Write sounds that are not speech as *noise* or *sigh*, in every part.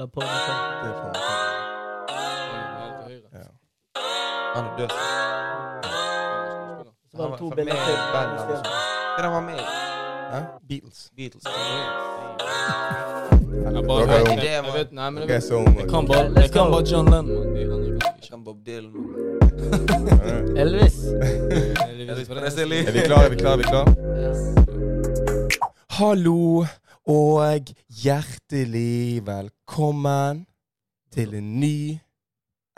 Eller. Det er. Ja. Han er død. Så var det to bilder til. altså. Hva var med? Hæ? Beatles. Beatles. Jeg bare vet, unge. jeg, jeg vet, nei, men jeg, så vet, unge. jeg kan bare, jeg kan bare John Lennon. Jeg. Kan Bob Dylan. Elvis. Elvis Presley. Er vi klare? Er vi klare? Er vi klare? Hallo og hjertelig velkommen til en ny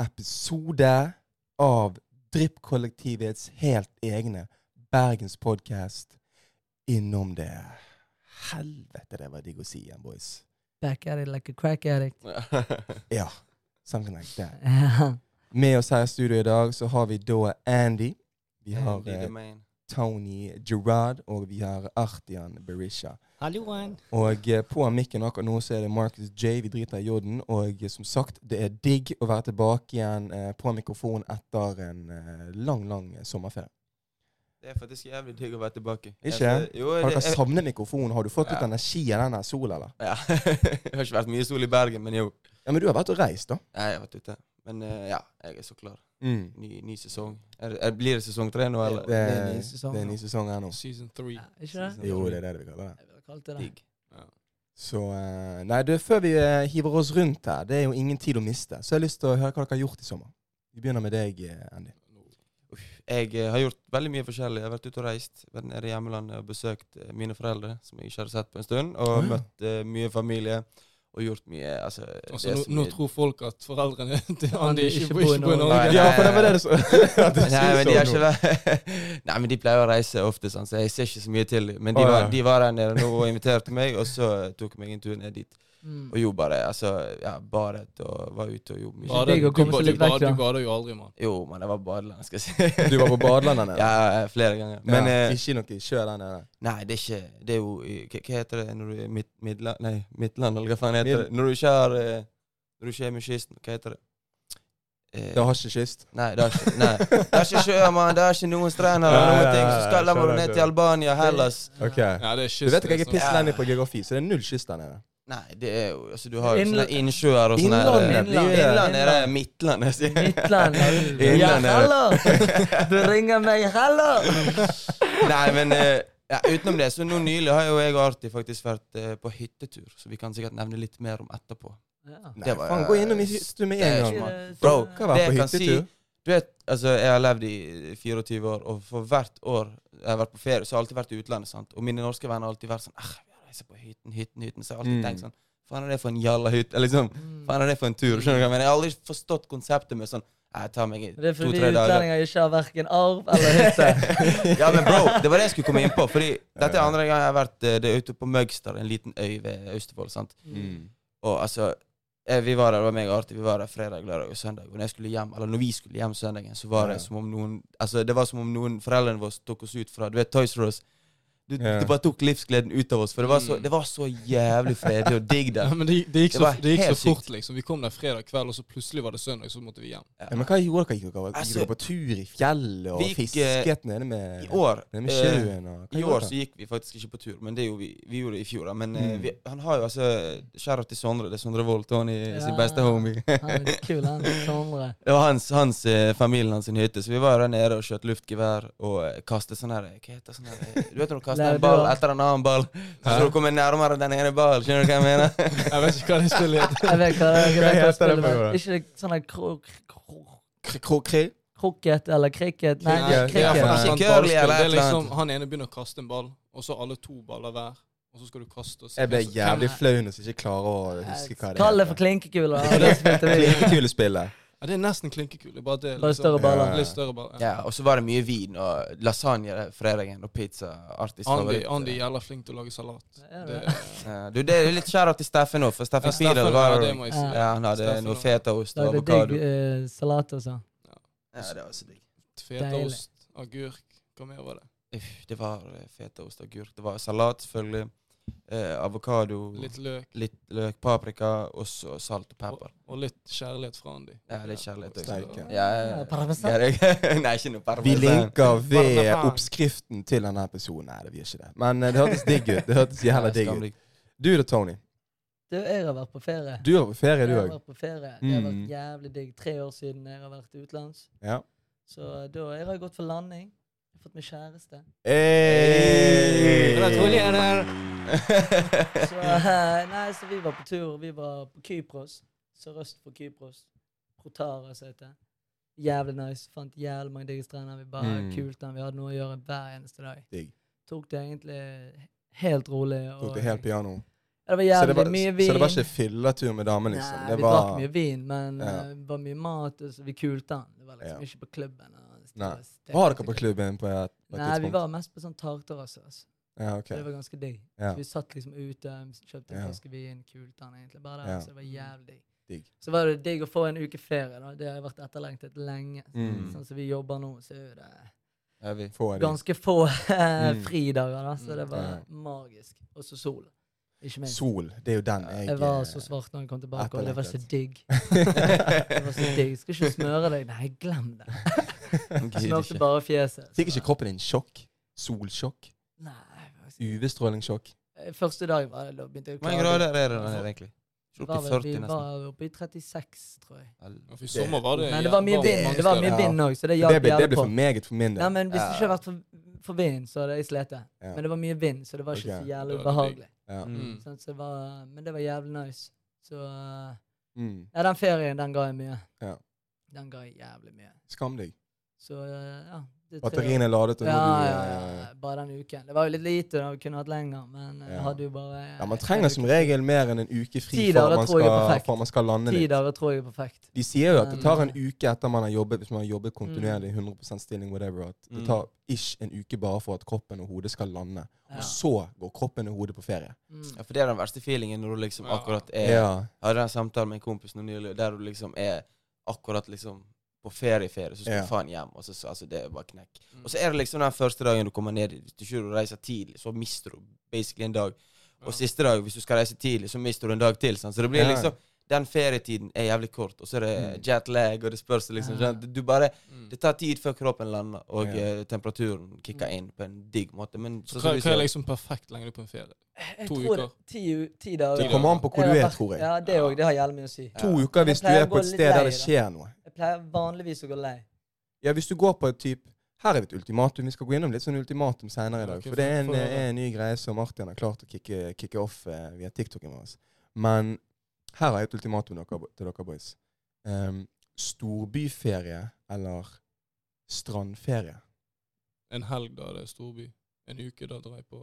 episode av Drypp-kollektivets helt egne bergenspodkast innom det. Helvete, det var digg å si igjen, boys. Back at it like a crack addict. *laughs* Ja, something like that. Med oss her i studio i dag så har vi da Andy. Vi har Andy the eh, man. Tony Gerard, og vi har Artian Berisha. Halloen. Og eh, på mikken akkurat nå så er det Marcus J. Vi driter i J-en. Og eh, som sagt, det er digg å være tilbake igjen eh, på mikrofon etter en eh, lang, lang sommerferie. Det er faktisk jævlig digg å være tilbake. Ikke? Jo, Har dere jeg, savnet mikrofonen? Har du fått litt Ja. energi av denne sola, eller? ja. *laughs* det har ikke vært mye sol i Bergen, men jo. Ja, men du har vært og reist, da. Ja, jeg har vært ute. Men ja, jeg er så klar. Mm. Ny, ny sesong. Er, er, blir det sesong tre nå, eller? Det, Det er ny sesong det er ny sesong her nå. Season three. Ja, Ikke det? Jo, det er det vi kaller det. Ville det det. Digg. Så eh, Nei, du, før vi eh, hiver oss rundt her, det er jo ingen tid å miste, så jeg har lyst til å høre hva dere har gjort i sommer. Vi begynner med deg, eh, Andy. Jeg har gjort veldig mye forskjellig. Jeg har vært ute og reist. Vært nede i hjemlandet og besøkt mine foreldre, som jeg ikke hadde sett på en stund. Og oh, ja. møtt uh, mye familie. Og gjort mye altså, Altså, det nå, nå tror folk at foreldrene *laughs* til Andy ikke ikke bor i ikke bor i Norge. Ja, for det var det så Nei, *laughs* men de har så ikke *laughs* Nei, men de pleier å reise ofte, sånn, så jeg ser ikke så mye til. Men de, var, de var der nede nå og inviterte meg, og så tok meg en tur ned dit. Mm. Og jo, bare altså, ja, badet og var ute og gjorde mye. Bader- du, du du vekk. Du bader jo aldri, mann. Jo, men jeg var på badelandet, skal jeg si. *laughs* Du var på badelandet ja, flere ganger. Men ja, eh, ikke noe sjø der nede? nei, det er ikke Det er jo Hva heter det når du er midt, midland Nei, Midtland, eller hva faen heter Mid- det? Når du ikke har eh, Når du ikke er med kysten, hva heter det? Eh, Det har ikke kyst? Nei, det er ikke, nei. Det er ikke sjø, mann. Det er ikke noen strender eller noen ting. Så skal du ned til. Albania, Hellas. Okay. Ja, det er Du vet ikke jeg er liksom. pisselendig på geografi, så det er null kyst der nede. Nei, det er jo Altså, du har jo sånne innsjøer og sånne Innlandet. Innlandet er det Midtland, jeg sier. Midtland. Ja, Innland er det. hallo! Du ringer meg, hallo! Nei, men eh, ja, utenom det, så nå nylig har jo jeg og Arti faktisk vært eh, på hyttetur, så vi kan sikkert nevne litt mer om etterpå. Ja. Nei, Det var- faen, gå innom i hytta med en gang, mann. Bro, Hva var det på jeg si hyttetur? Du vet, altså, jeg har levd i 24 år, og for hvert år jeg har vært på ferie, så har jeg alltid vært i utlandet. sant? Og mine norske venner har alltid vært sånn ah, ser på hytten, hytten, hytten. Så jeg har alltid Mm. tenkt sånn Faen er det for en jalla hytte? Liksom, Mm. faen er det for en tur? Skjønner du hva jeg mener? Jeg har aldri forstått konseptet med sånn Jeg tar meg to-tre dager. Det er fordi to-tre utlendinger ikke har verken arv eller hytte. *laughs* Ja, men bro, det var det jeg skulle komme inn på. Fordi dette er andre gang jeg har vært eh, Det er ute på Møgster, en liten øy ved Austevoll. sant? Mm. Og altså eh, Vi var der, det var meg og Arti, vi var der fredag, lørdag og søndag. Og når jeg skulle hjem, eller når vi skulle hjem søndagen, så var Ja. det som om noen Altså det var som om noen foreldrene våre tok oss ut fra Du vet Toys R Us? Du, yeah. Det bare tok livsgleden ut av oss. For det var så, Mm. det var så jævlig fredelig og digg der. Ja, men det, det gikk, Det så, det gikk så fort, liksom. Vi kom der fredag kveld, og så plutselig var det søndag, så måtte vi hjem. Ja, men hva gjorde dere? Gikk dere, Altså, på tur i fjellet og gikk, eh, fisket nede med, år nede med eh, sjøen? Og, I år så gikk vi faktisk ikke på tur, men det gjorde vi, vi gjorde det i fjor. da Men eh, Mm. vi, han har jo altså Skjæra til Sondre. Det er Sondre Wold, Tony Ja. sin beste homie. Han er kul, han. Sondre. *laughs* Det var hans, hans eh, familien hans sin hytte, så vi var der nede og skjøt luftgevær og eh, kastet sånn her Hva heter sånn her Du vet når du kaster en ball etter en annen ball, så skal du komme nærmere den ene ballen. Skjønner du hva jeg mener? *laughs* Jeg vet ikke hva det spillet heter. Jeg vet hva jeg vet hva heter det spillet for er. Ikke det sånn her kro- kro- Kr- kro- kri? krokket eller cricket? Nei, cricket. Han ene begynner å kaste en ball, og så alle to baller hver. Og så skal du kaste og se Jeg ble jævlig flau når jeg ikke klarer å huske hva det er. Kall det for *laughs* klinkekule. og Ja, det er nesten klinkekule, bare det. Bare større baller. Ja, Litt større baller. Ja, Og så var det mye vin og lasagne fredagen og pizza. Artig Andy. Andy er jævla flink til å lage salat. Ja, Det, det- Ja, du, det er litt kjære til Steffen òg, for Steffen Fiedel var ja, det må jeg si. Ja, han hadde Steffen noe fetaost og Lagde avokado. digg eh, salat også. Ja. Ja, det var så digg. Fetaost, agurk Hva mer var det? Uff, Det var eh, fetaost og agurk. Det var salat, selvfølgelig. Eh, avokado. Litt løk Litt løk, paprika, og så salt og og, pepper. og litt kjærlighet fra Andy. Ja, litt kjærlighet også. Ja, ja, Ja. *laughs* Nei, ikke noe parmesan. Vi linker ved oppskriften til denne episoden. Nei, det blir ikke det. Men eh, det hørtes digg ut. Det hørtes jævla digg ut. Du da, Tony? Du, jeg har vært på ferie. Du er på ferie, du jeg har òg. vært på ferie. Det har vært Mm. jævlig digg. Tre år siden jeg har vært utenlands. Ja. Så da jeg har jeg gått for landing. Fått meg kjæreste. Hey. Gratulerer. *laughs* Så, eh, nei, så vi var på tur. Vi var på Kypros. Sørøst for Kypros. Protara, som det heter. Jævlig nice. Fant jævlig mange digge strender. Vi bare Mm. kulte den. Vi hadde noe å gjøre hver eneste dag. Dig. Tok det egentlig helt rolig. Tok det helt piano. Ja, det var jævlig det var, mye vin. så det var ikke fylletur med damene? liksom? Nei, det vi var drakk mye vin, men Ja. uh, det var mye mat. og Så vi kulte den. Det var liksom Ja. ikke på klubben. Var dere på klubben på et, på et Nei, vi var mest på sånn takterrasse. Altså. Ja, ok. Det var ganske digg. Ja. Så vi satt liksom ute, kjøpte en flaske vin, kulte den egentlig bare der. Ja. Så det var jævlig digg. Digg. Så var det digg å få en uke ferie. da. Det har vært etterlengtet lenge. Mm. Sånn som vi jobber nå, så er det Ja, vi. Få av ganske få eh, Mm. fridager, da. Så Mm. det var Ja. magisk. Og så sol. Sol, det er jo den jeg Jeg var eh, så svart når jeg kom tilbake, og det var så digg. *laughs* Det var så digg. Skal ikke smøre deg. Nei, glem det. Smørte bare fjeset. Fikk ikke kroppen din sjokk? Solsjokk? Nei. UV-strålingssjokk? Eh, Første dag var det, da begynte jeg å Hvor mange grader er det der egentlig? Var opp 40 Vi var oppe i 36, tror jeg. I sommer var det Men det var mye vind Det var mye vind òg, så det hjalp jævlig på. det ble for meget for min del. Nei, men Hvis det ikke hadde vært for, for vind, så det, jeg slitt. Ja. Men det var mye vind, så det var ikke okay. så jævlig Det ubehagelig. Ja. Mm. Sånn, så det var, men det var jævlig nice. Så uh, Mm. Ja, den ferien, den ga jeg mye. Ja. Den ga jeg jævlig mye. Skam deg. Så uh, ja. Det er. Batteriene er ladet, og ja, du ja, eh, ja, bare den uken. Det var jo litt lite, da. Vi kunne hatt lenger, men uh, Ja. jeg hadde jo bare Ja, Man trenger som regel mer enn en uke fri for man skal, perfekt. for man skal lande litt. dager tror jeg er perfekt. De sier jo at det tar en uke etter man har jobbet, hvis man har jobbet kontinuerlig, 100 stilling, whatever, at det Mm. tar ish en uke bare for at kroppen og hodet skal lande. Og så går kroppen og hodet på ferie. Mm. Ja, for det er den verste feelingen når du liksom akkurat er Ja. Jeg hadde en samtale med en kompis nå nylig, der du liksom er akkurat liksom på ferieferie, så skal Ja. faen hjem. Og så, så, altså, det er bare knekk. Mm. Og så er det liksom den første dagen du kommer ned Hvis du ikke reiser tidlig, så mister du basically en dag. Og Ja. siste dag, hvis du skal reise tidlig, så mister du en dag til. Sant? Så det blir Ja. liksom Den ferietiden er jævlig kort, og så er det Mm. jetlag, og det spørs liksom Ja. du? Bare Mm. Det tar tid før kroppen lander, og Ja. eh, temperaturen kicker inn på en digg måte. Men Så så, hva, hva er liksom perfekt lengde på en ferie? Jeg To tror uker. Ti, ti dager. Det Det kommer an på hvor du er, tror jeg. Ja, det òg. Det har jævlig mye å si. To uker hvis du er på et sted der det skjer noe. Jeg pleier vanligvis å gå lei. Ja, hvis du går på et typ Her er det et ultimatum. Vi skal gå innom litt sånn ultimatum senere i dag. For det er en, få- få en ny greie som Martin har klart å kicke, kicke off eh, via TikToken vår. Men her har jeg et ultimatum til dere boys. Um, storbyferie eller strandferie? En helg, da det er storby. En uke, da drar jeg på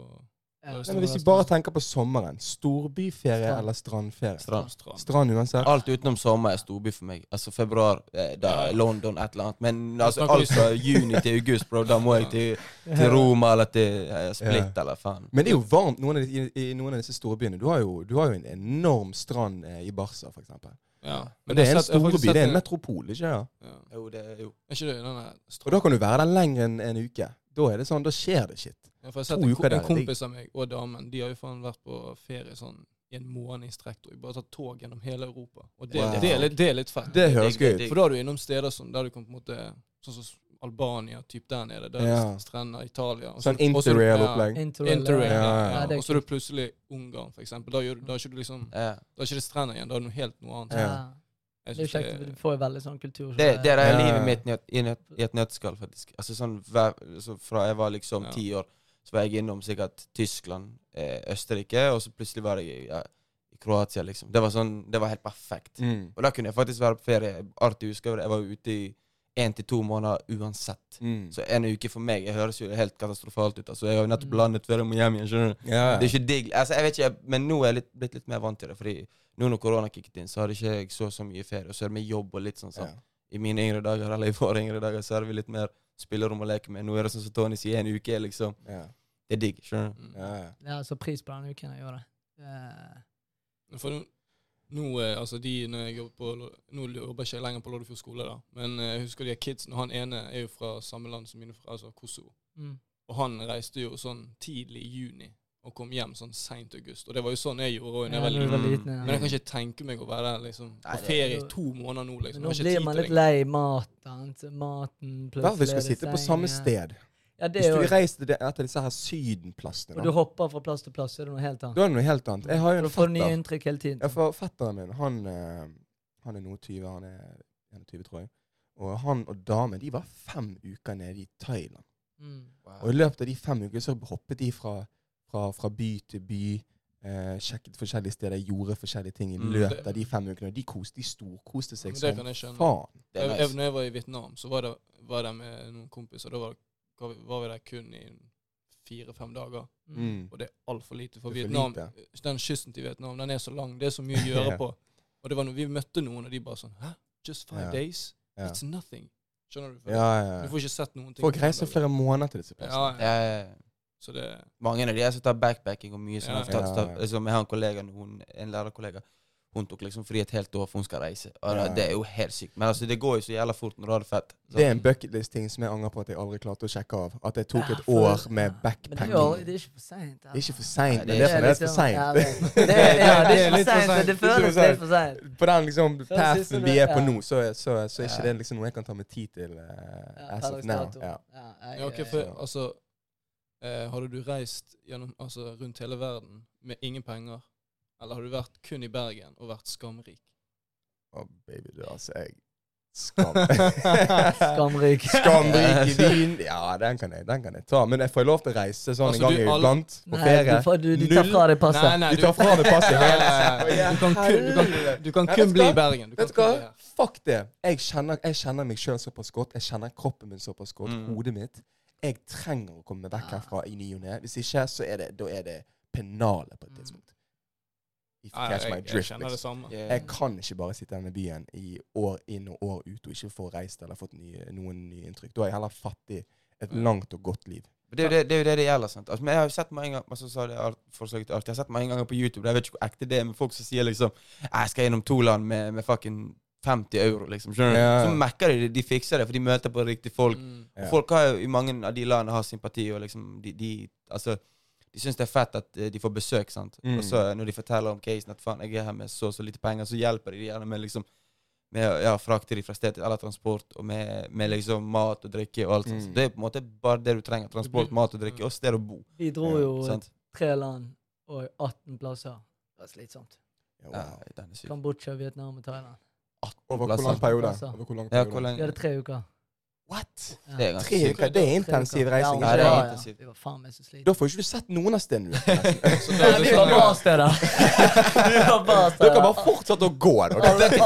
Ja. Men hvis vi bare tenker på sommeren. Storbyferie Strand. eller strandferie? Strand. strand. Strand uansett. Alt utenom sommer er storby for meg. Altså februar, eh, da London, et eller annet. Men altså, alt fra *laughs* juni til august, bro, da må jeg til, til Roma eller til eh, Split, eller faen. Men det er jo varmt noen av, de, i, i noen av disse storbyene. Du har jo, du har jo en enorm strand eh, i Barca, for eksempel. Ja. Men det er en storby. Det er en metropol, ikke ja? Ja. Jo, det er jo ikke det denne Og da kan du være der lenger enn en uke. Da er det sånn, da skjer det shit. Ja, for jeg to har sett en, en kompis av meg og damen De har jo faen vært på ferie sånn i en måned i strekk. Og bare tatt tog gjennom hele Europa. Og det, Wow. det, er, litt, det er litt fett. Det høres det gøy ut. For da er du innom steder som der du kan på en måte Sånn som Albania, typ der nede. Der Ja. er strender, Italia. Sånn så- ja, interrail-opplegg. Interrail. Interrail, ja. Ja, ja. ja, Og så er du plutselig Ungarn, for eksempel. Da, gjør, da er ikke du liksom ja. Da er ikke det strender igjen, da er det noe helt noe annet. Det er kjekt. Du får jo veldig sånn kultur. Det, det er Ja, livet mitt i et- i, et, i et nøtteskall, faktisk. Altså sånn Fra jeg var liksom Ja. ti år, så var jeg innom sikkert Tyskland, eh, Østerrike, og så plutselig var jeg i, ja, i Kroatia, liksom. Det var sånn, det var helt perfekt. Mm. Og da kunne jeg faktisk være på ferie. Artig husker jeg det. Jeg var ute i én til to måneder uansett. Mm. Så en uke for meg jeg høres jo helt katastrofalt ut. Altså, Jeg har jo nettopp Mm. landet før jeg må hjem igjen. skjønner du? Ja, Det er ikke digg. Altså, jeg vet ikke, Men nå er jeg litt, blitt litt mer vant til det. Fordi nå når korona kicket inn, så hadde ikke jeg så så mye ferie. Og så er det med jobb og litt sånn. ja. sånn. I mine yngre dager, eller i våre yngre dager, så hadde vi litt mer spillerom å leke med. Nå er det sånn som Tony sier, en uke liksom Ja. Det er digg. skjønner du? Ja, ja. Ja, så pris på den uken jeg gjør det. Uh... For nå, eh, altså de når jeg jobber på Nå jobber ikke lenger på Loddefjord skole, da. Men eh, jeg husker de her kidsene. Han ene er jo fra samme land som mine altså Kosovo. mm. Og han reiste jo sånn tidlig i juni og kom hjem sånn seint august. Og det var jo sånn jeg gjorde òg da Ja, jeg var liten. ja. Men jeg kan ikke tenke meg å være der liksom på ferie i to måneder nå. liksom. Men nå blir man litt lei maten. Maten plutselig fall vi skal er sitte på samme sted. Ja, det Hvis du jo reiser til et av disse her sydenplassene, Og da, du hopper fra plass til plass, så er det noe helt annet. da er det noe helt annet. Jeg har jo Da en får du nye fetter. inntrykk hele tiden. Ja, for fetteren min, han, eh, han er noe 20, han er 21, tror jeg. Og han og damen, de var fem uker nede i Thailand. Mm. Og i løpet av de fem ukene så hoppet de fra, fra, fra by til by. Eh, sjekket forskjellige steder, gjorde forskjellige ting i Mm. løpet av de fem ukene. Og de, koste, de storkoste seg det som jeg faen. Det Jeg, jeg, når jeg var i Vietnam, så var det, var det med noen kompiser. Da var, var vi- var vi der kun i fire-fem dager. Mm. Og det er altfor lite. For Vietnam, lite. den kysten til Vietnam den er så lang. Det er så mye å gjøre *laughs* Ja. på. Og det var når vi møtte noen, og de bare sånn Hæ? Just five Ja. days? Ja. It's nothing. Skjønner du? For Ja, ja, Du får ikke sett noen ting. Folk reiser flere måneder til disse Ja, plassene. ja. Ja, ja, ja. Så det Mange av de er som tar backpacking og mye sånn. Ja. Ja, Ja, ja. Liksom, jeg har en kollega, hun, en lærerkollega. Hun tok liksom fri et helt år for hun skal reise. Og Ja. Det er jo helt sykt. Men altså, det går jo så jævla fort når du har det fett. Så- Det er en bucketlist-ting som jeg angrer på at jeg aldri klarte å sjekke av. At jeg tok Ja, et for- år med Men det er, backpacking. jo, Det det er ikke for seint. er ikke for seint, *laughs* men det det er er for Ja, seint. det, det, er- det litt for seint, men det Det føles litt for seint. På den liksom pathen vi er på nå, så, så, så er ikke Ja. det liksom noe jeg kan ta med tid til uh, as of now. Ja. Ok, for altså eh, Hadde du reist gjennom, altså, rundt hele verden med ingen penger? Eller har du vært kun i Bergen og vært skamrik? Å, baby, du, altså, jeg *laughs* Skam. Skamrik. Skamrik i *laughs* vin. Ja, den kan, jeg, den kan jeg ta. Men jeg får lov til å reise sånn Altså, en gang du- iblant på Nei, ferie. du, får, du, de tar fra deg passet. Nei, nei, De tar fra deg passet ja, Du kan kun, du kan, du kan kun bli i Bergen. Du Vet du hva? Fuck det. Jeg kjenner, jeg kjenner meg sjøl såpass godt. Jeg kjenner kroppen min såpass godt. Mm. Hodet mitt. Jeg trenger å komme meg vekk herfra i ny og ne. Hvis ikke, så er det, da er det pennalet på et Mm. tidspunkt. If you catch jeg, my jeg drift. kjenner det Liksom. samme. Yeah. Jeg kan ikke bare sitte i denne byen i år inn og år ut og ikke få reist eller fått nye, noen nye inntrykk. Da er jeg heller fattig et langt og godt liv. Det er jo det det, er jo det, det gjelder. sant? Altså, men jeg har jo sett mange ganger altså, så har det alt- forsøkt alt. Jeg har sett mange ganger på YouTube, jeg vet ikke hvor ekte det er, men folk som sier liksom Jeg skal gjennom to land med, med fucking 50 euro, liksom. Skjønner du? Ja. Så mekker de det. De fikser det, for de møter på riktige folk. Mm. Og folk har jo i mange av de landene har sympati, og liksom de, de Altså de syns det er fett at eh, de får besøk. sant? Mm. Og så når de forteller om casen at faen, jeg er her med så og så lite penger, så hjelper de gjerne med liksom med ja, frakte de fra sted til eller transport, og med, med liksom mat og drikke og alt sånt. Så Mm. det er på en måte bare det du trenger. Transport, mat og drikke, og sted å bo. Vi dro Ja, jo Sant? tre land og 18 plasser. Det var slitsomt. Ja, Ja, wow. er. Kambodsja, Vietnam og Thailand. Over hvor lang periode? Over hvor lang Ja, periode? Vi hadde tre uker. What? Ja. Det er Tre uker? Det er intensiv reising. Ja, det er intensivt. Var faen meg så slitne. Da får ikke du sett noen av stedene. *laughs* Så er *laughs* vi var bare steder. Dere bare fortsatte å gå. Plassene det-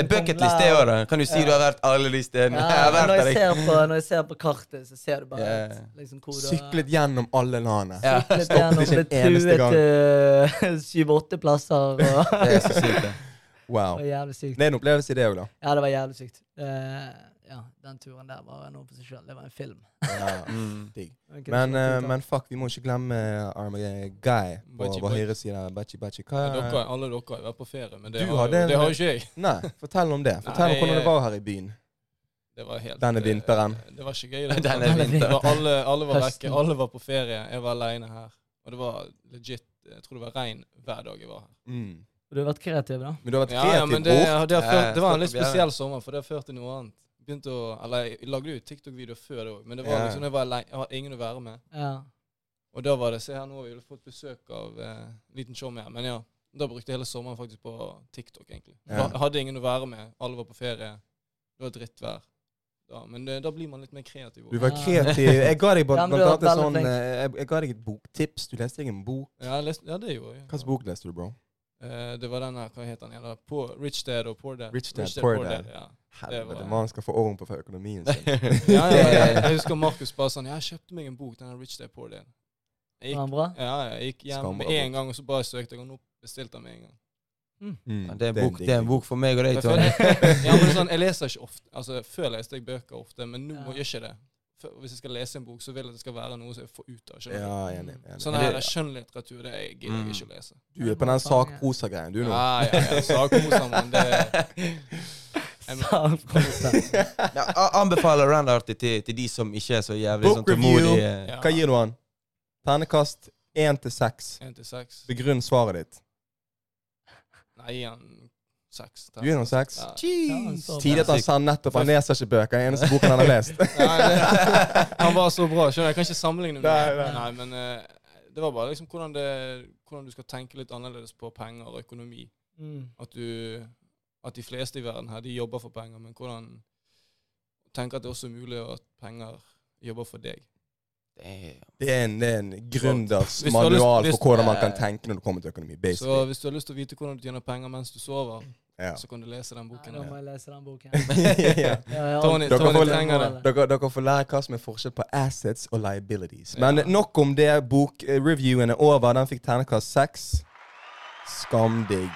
er bucketlist det året. Kan du si du har vært alle de stedene? *laughs* Når, jeg ser på, når jeg ser på kartet, så ser du bare Ja. liksom, hvor du Syklet gjennom alle landene. Syklet Stoppet gjennom, ikke ble en eneste truet til syv-åtte plasser. Og, Det er så sykt, det. *laughs* det var jævlig sykt. Det er en opplevelse i det òg, da. Ja, det var jævlig sykt. Uh, ja, den turen der var noe for seg sjøl. Det var en film. Ja. *laughs* Mm. Digg. Men, eh, men fuck, vi må ikke glemme uh, Arme Guy på Bachi, vår høyre side. Bachi Bachi. Hva Ja, dere, alle dere har vært på ferie, men det, Du har, hadde en- det har jo ikke jeg. Nei, fortell om det. *laughs* Fortell Nei, om hvordan det var her i byen. Det var helt, Denne eh, vinteren. Det var ikke gøy. Det, Denne det vinteren. var alle, alle var vekke. Alle var på ferie. Jeg var aleine her. Og det var legit Jeg tror det var regn hver dag jeg var her. Mm. Du har vært kreativ, da. Men du har vært Ja, kreativ ja, men det, bort. det, har ført, det var en litt spesiell sommer, for det har ført til noe annet. Begynte å, eller Jeg lagde jo TikTok-videoer før det òg, men det var liksom, jeg var alene, jeg hadde ingen å være med. Ja. Og da var det Se her, nå har vi fått besøk av eh, liten tjommi her. Men ja, da brukte jeg hele sommeren faktisk på TikTok, egentlig. Ja. Jeg hadde ingen å være med. Alle var på ferie. Det var drittvær. Ja, men det, da blir man litt mer kreativ. også. Du var kreativ. Jeg ga deg blant Ja, annet sånn eh, jeg, jeg ga deg et boktips. Du leste deg en bok. Ja, jeg leste, ja, det gjorde jeg. Hvilken bok leste du, bro? Eh, det var denne, hva heter den igjen? Poor- Rich Dad og Poor Dad. Rich Dad, Poor Dad. ja. Helvete, man mannen skal få orden på økonomien sin. *laughs* Ja, ja, ja. *laughs* Jeg husker Markus bare sånn Ja, jeg kjøpte meg en bok, den her Rich Dad Poor Dad. Jeg gikk, bra? ja, jeg gikk hjem med en gang, og så bare søkte jeg den opp. Bestilte den med en gang. Mm. Ja, det, er en bok, det er en bok for meg og deg, Jeg Tony. *laughs* ja, men sånn, jeg leser ikke ofte. Altså, Før leste jeg bøker ofte, men nå Ja. gjør jeg ikke det. Hvis jeg skal lese en bok, så vil jeg at det skal være noe som jeg får ut av. skjønner? Ja, enig. enig. Sånn her det- skjønnlitteratur, det gidder jeg Mm. ikke å lese. Du er på den sakprosa-greien, du nå. Ja, ja, ja. Sakprosa, mann. Det *laughs* Sakprosa. Ja, anbefaler Randarty til, til de som ikke er så jævlig Book sånn tålmodige. ja. Hva gir du han? Ternekast én til seks. En til. Begrunn svaret ditt. Nei, han seks. Du er noen seks? Ja. Jeez. så Tidlig at han sa nettopp han leser ikke bøker. Eneste boken han har lest. *laughs* Nei, det, *laughs* han var så bra. skjønner Jeg kan ikke sammenligne med Nei, det. nei. Nei, men uh, det var bare liksom hvordan, det, hvordan du skal tenke litt annerledes på penger og økonomi. Mm. At du At de fleste i verden her, de jobber for penger, men hvordan Tenke at det også er mulig at penger jobber for deg. Det er en, det er en gründers manual lyst- for hvordan man kan tenke når det kommer til økonomi. Så hvis du har lyst til å vite hvordan du tjener penger mens du sover, Ja. så kan du lese den Nei, Ja, da må jeg lese den boken. *laughs* ja. Ja, Tony- alltid- Tony Tony trenger det. Dere, dere får lære hva som er forskjell på assets og liabilities. Men Ja. nok om det. Bokreviewen er over. Den fikk ternekast seks. Skamdigg.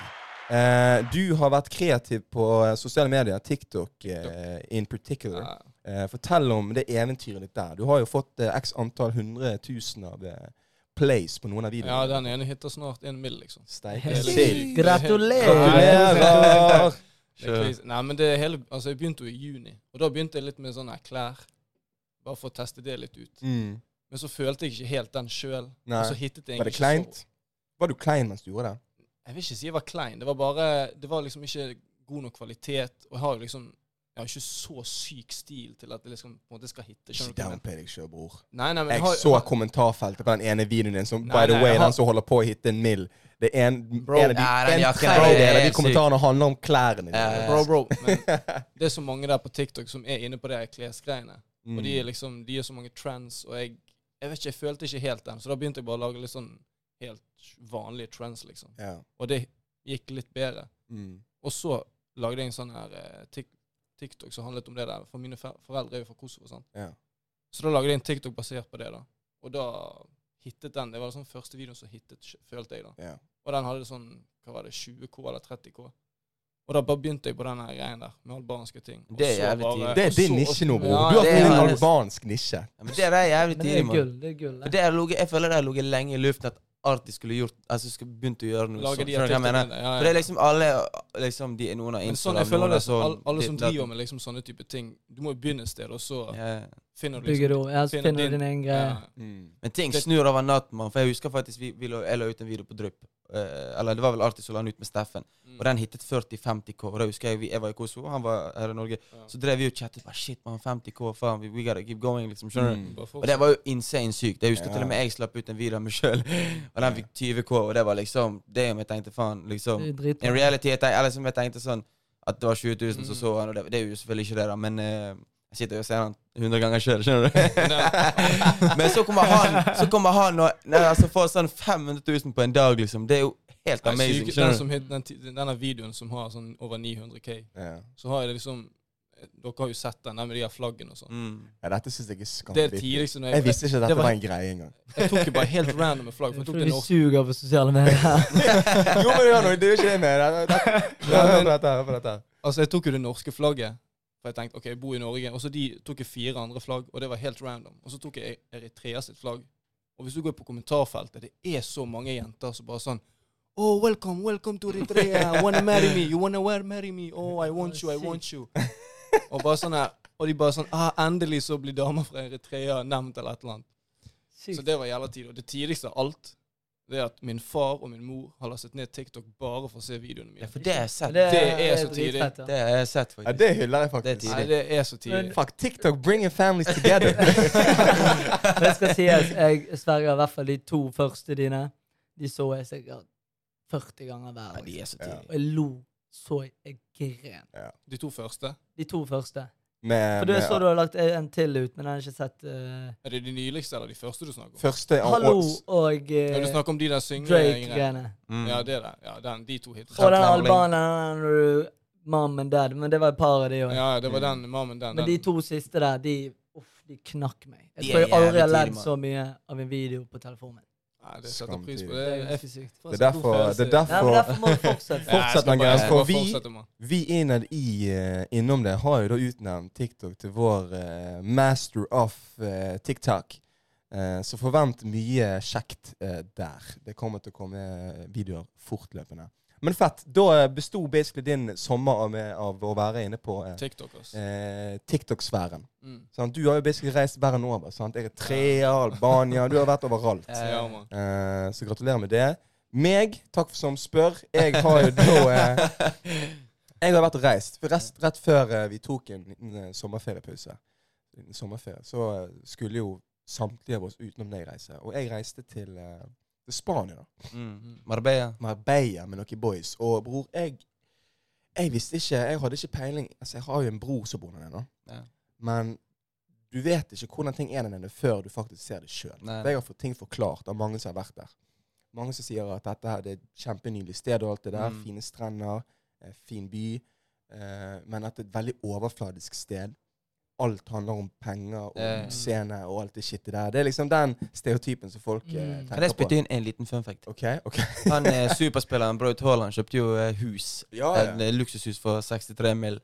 Eh, du har vært kreativ på eh, sosiale medier, TikTok eh, in particular. Ja. Eh, fortell om det eventyret ditt der. Du har jo fått eh, x antall hundre tusen av eh, plays på noen av videoene. ja, den ene hitter snart en mill., liksom. Steike er sild. Gratulerer! Er. Nei, men det hele, altså jeg begynte jo i juni, og da begynte jeg litt med sånne klær. Bare for å teste det litt ut. Mm. Men så følte jeg ikke helt den sjøl. Var det ikke så- kleint? Var du klein mens du gjorde det? Jeg vil ikke si jeg var klein. Det var bare Det var liksom ikke god nok kvalitet. Og jeg har jo liksom Jeg har ikke så syk stil til at det liksom på en måte skal hitte. Ikke jeg downplay deg sjøl, bror. Nei, nei, men Jeg har- så har- kommentarfeltet på den ene videoen din som Nei, by the way, jeg har- den som holder på å hitte en mill. Det er en, Bro. en av de, Ja, en tredjedel av de syk. kommentarene handler om klærne dine. ja. Bro, bro. *laughs* Men det er så mange der på TikTok som er inne på det klesgreiene. Mm. Og de er liksom De er så mange trends, og jeg Jeg vet ikke, jeg følte ikke helt den. Så da begynte jeg bare å lage litt sånn helt vanlige trends, liksom. ja. Og det gikk litt bedre. mm. Og så lagde jeg en sånn her eh, tik TikTok som handlet om det der. For mine foreldre er jo fra Kosovo. sant? Ja. Så da lagde jeg en TikTok basert på det. da. Og da hittet den. Det var den sånn første videoen som hittet, følte jeg. da. Ja. Og den hadde sånn hva var det, 20K eller 30K. Og da bare begynte jeg på den greien der, med albanske ting. Og Det er så jævlig bare- tidlig. Det er din så- nisje nå, bror. Du har funnet en albansk nisje. Ja, men det er jævlig Men det er gull. Det er gull. Det. er, Jeg føler det har ligget lenge i luften at Arti skulle gjort Altså skulle begynt å gjøre noe Lager sånt. de Skjønner du hva jeg mener? Ja, ja, For det er liksom alle liksom de er Noen av Men sånn, jeg føler det så, sånn alle, alle som driver med liksom sånne type ting, du må jo begynne et sted, og så Ja. finner du liksom opp. Ja, finner finner din- din egen greie. ja. Men ting snur over natten, mann. For jeg husker faktisk vi, vi la, jeg la ut en video på Drypp. Eh, eller det var vel Artis som la den ut med Steffen. Mm. Og den hittet 40-50K. Og da husker jeg vi, jeg var i Kosovo, han var her i Norge. Ja. Så drev vi og chattet. Bare, Shit, man, 50K, faen. We, we gotta keep going, liksom. Skjønner du? Mm. Bare Og det var jo insane sykt. Jeg husker Ja. til og med jeg slapp ut en video av meg sjøl, *laughs* og den fikk 20K. Og det var liksom Det om jeg tenkte faen, liksom. In reality, jeg tenkte, eller som jeg tenkte sånn At det var 20 000 som Mm. så han, og det, det er jo selvfølgelig ikke det, da, men eh, jeg sitter jo og ser han 100 ganger sjøl, skjønner du? *laughs* men så kommer han Så kommer han og nei, altså får sånn 500 000 på en dag, liksom. Det er jo helt Nei, amazing. syke- den som den, denne videoen som har sånn over 900K, Ja. så har jeg det liksom Dere har jo sett den med de her flaggene og sånn. Mm. ja, dette syns jeg er Det det skamvittig. Jeg jeg, visste ikke at det dette var- var en greie engang. jeg tok jo bare helt random flagg. For jeg tok det vi suger på sosiale medier. *laughs* jo, men gjør noe. det er jo ikke det med. Hør. Hør på dette. Altså, jeg tok jo det norske flagget. For jeg tenkte ok, jeg bor i Norge. Og så de tok jeg fire andre flagg, og det var helt random. Og så tok jeg Eritrea sitt flagg. Og hvis du går på kommentarfeltet, det er så mange jenter som bare sånn Oh, welcome, welcome to Eritrea. Wanna marry me? You wanna wear marry me? Oh, I want you, I want you. Og bare sånn her Og de bare sånn ah, Endelig så blir damer fra Eritrea nevnt, eller et eller annet. Så det var jævla tid. Og det tidligste av alt, det er at min far og min mor har lastet ned TikTok bare for å se videoene mine. Ja, for det er sett. Det det er så tidlig. Fett, ja. Det er sett, faktisk. Ja, det hyller jeg faktisk. Det Nei, det er så tidlig. Fuck, TikTok bringing families together. *laughs* Men det skal sies, jeg sverger i hvert fall de to første dine. De så jeg sikkert 40 ganger hver. Ja, de er så Ja. tidlig. Og jeg lo så jeg gren. De to første. De to første. Med, For du med så du har lagt en til ut, men jeg har ikke sett. uh, Er det de nyligste eller de første du snakker om? første Hallo og og Ja, du uh, snakker om de der syngegreiene. Mm. Ja, det der. Ja, den, de to hitene. Og den albaneren du Mom and Dad. Men det var et par av de òg. Ja, det var den Mom and Dad. Men de to siste der, de Uff, de knakk meg. Jeg tror er jeg aldri har ledd så mye av en video på telefonen min. Nei, det setter pris på. Det er, ganske sykt. Det er derfor, det er men derfor derfor må vi fortsette. *laughs* Ja, jeg Fortsett, skal bare- Andreas, jeg for vi- Vi innad i eh, innom det har jo da utnevnt TikTok til vår eh, master of eh, TikTok. Eh, så forvent mye kjekt eh, der. Det kommer til å komme videoer fortløpende. Men fett. Da besto basically din sommer av, av å være inne på eh, TikTok, ass. eh, TikTok-sfæren. Mm. sånn, Du har jo basically reist verden over. Sant? Eritrea, Albania Du har vært overalt. Eh, Ja. Eh, så gratulerer med det. Meg, takk for som spør. Jeg har jo da eh, *laughs* Jeg har vært og reist. For Rett, før eh, vi tok en eh, sommerferiepause, en sommerferie, så eh, skulle jo samtlige av oss utenom deg reise. Og jeg reiste til, eh, til Spania, da. Mm. Marbella. Marbella med noen boys. Og bror, jeg Jeg visste ikke Jeg hadde ikke peiling Altså, jeg har jo en bror som bor der nede, Ja. men du vet ikke hvordan ting er der nede før du faktisk ser det sjøl. Jeg har fått ting forklart av mange som har vært der. Mange som sier at dette her, det er et kjempenydelig sted og alt det der. Mm. Fine strender, eh, fin by. Eh, men at det er et veldig overfladisk sted. Alt handler om penger og Ja. scene og alt det shitet der. Det er liksom den stereotypen som folk eh, Mm. tenker Kan jeg på. spytte inn en liten fun fact? OK? ok. *laughs* Han eh, superspilleren Braut Haaland kjøpte jo eh, hus. Ja, ja. En luksushus for 63 mill.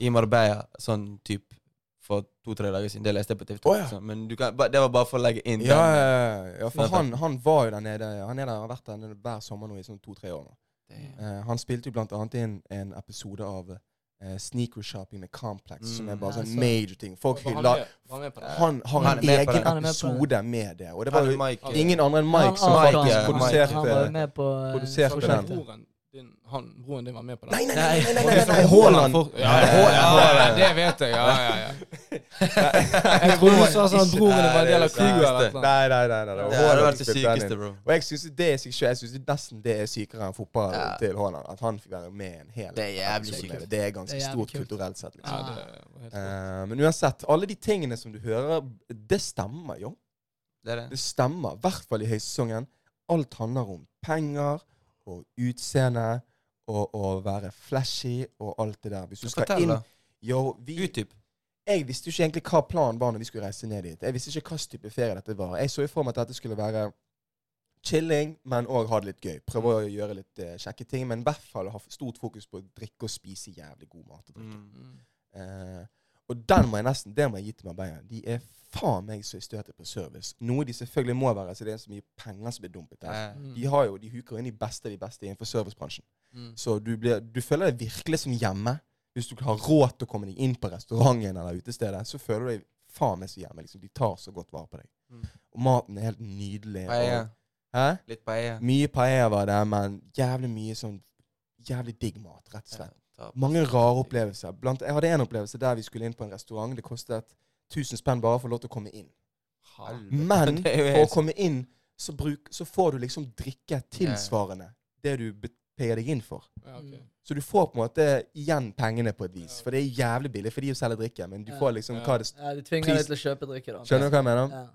i Marbella, sånn typ for to-tre dager siden. Det leste jeg på TV 2. Oh, ja. så, Men du kan, ba- det var bare for å legge inn Ja, den. ja, for han, han var jo der nede Han er der, har vært der hver sommer nå i sånn to-tre år. nå. Eh, han spilte jo blant annet inn en episode av eh, Sneaker Shopping med Complex, Mm. som er bare Ja, sånn major ting. Folk hyller han med har en med egen med episode med det. Og det var jo Mike, eh, ingen andre enn Mike Han- som faktisk produserte Han var med på eh, produserte den. Din, han, broren din var med på det? Nei, nei, Nei. nei! nei, nei, nei, nei, Haaland Ja, det vet jeg. Ja, ja, ja. *laughs* Jeg trodde du sa sånn at broren din var en del av crewet. Nei, nei, nei. nei. Det hadde vært det sykeste, bro. Og jeg synes det er sykt, jeg synes nesten det er sykere enn fotball Ja. til Haaland. At han fikk være med en hel Det er jævlig sykt. det. Er ganske Det er stort kult. kulturelt sett. liksom. Ja, det helt rått. Eh, men uansett, alle de tingene som du hører, det stemmer jo. Det er det. Det stemmer. I hvert fall i høysesongen. Alt handler om penger og utseende og å være flashy og alt det der. Hvis du skal inn. Yo, vi, Utdyp. jeg visste jo ikke egentlig hva planen var når vi skulle reise ned dit. Jeg visste ikke hva type ferie dette var. Jeg så jo for meg at dette skulle være chilling, men òg ha det litt gøy. Prøve å gjøre litt uh, kjekke ting, men i hvert fall ha stort fokus på å drikke og spise jævlig god mat. og drikke. Mm. Eh, og den må jeg nesten det må jeg gi til Marbella. De er faen meg så i støtet på service. Noe de selvfølgelig må være, så det er så mye penger som blir dumpet der. Mm. De har jo, de huker inn de beste av de beste innenfor servicebransjen. Mm. Så du, blir, du føler deg virkelig som hjemme. Hvis du har råd til å komme deg inn på restauranten eller utestedet, så føler du deg faen meg så hjemme. Liksom. De tar så godt vare på deg. Mm. Og maten er helt nydelig. Paella. Og, hæ? Litt paella. Mye paella var det, men jævlig mye sånn Jævlig digg mat, rett og slett. Ja, Mange rare opplevelser. Blant, jeg hadde en opplevelse der vi skulle inn på en restaurant. Det kostet 1000 spenn bare for å få lov til å komme inn. Halve. Men *laughs* for å komme inn, så, bruk, så får du liksom drikke tilsvarende det du payer deg inn for. Ja, okay. Så du får på en måte igjen pengene på et vis. For det er jævlig billig for de å selge drikke, men du får liksom Ja. hva det Ja, de tvinger deg til å kjøpe drikke, da. Skjønner du hva jeg mener? Ja.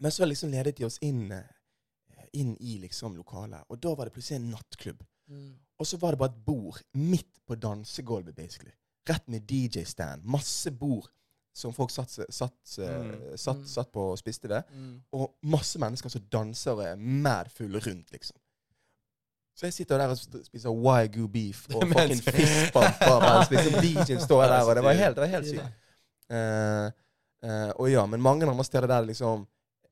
Men så liksom ledet de oss inn, eh, inn i liksom lokalet, og da var det plutselig en nattklubb. Mm. Og så var det bare et bord midt på dansegulvet, basically. Rett med DJ-stand. Masse bord som folk satt, satt, Mm. satt, Mm. satt på og spiste det. Mm. Og masse mennesker som danser og er mad fulle rundt, liksom. Så jeg sitter der og spiser wagyu beef *laughs* og fucking liksom DJ-en *laughs* står der, og det var helt, det var helt sykt. Uh, uh, og ja, men mange andre steder der liksom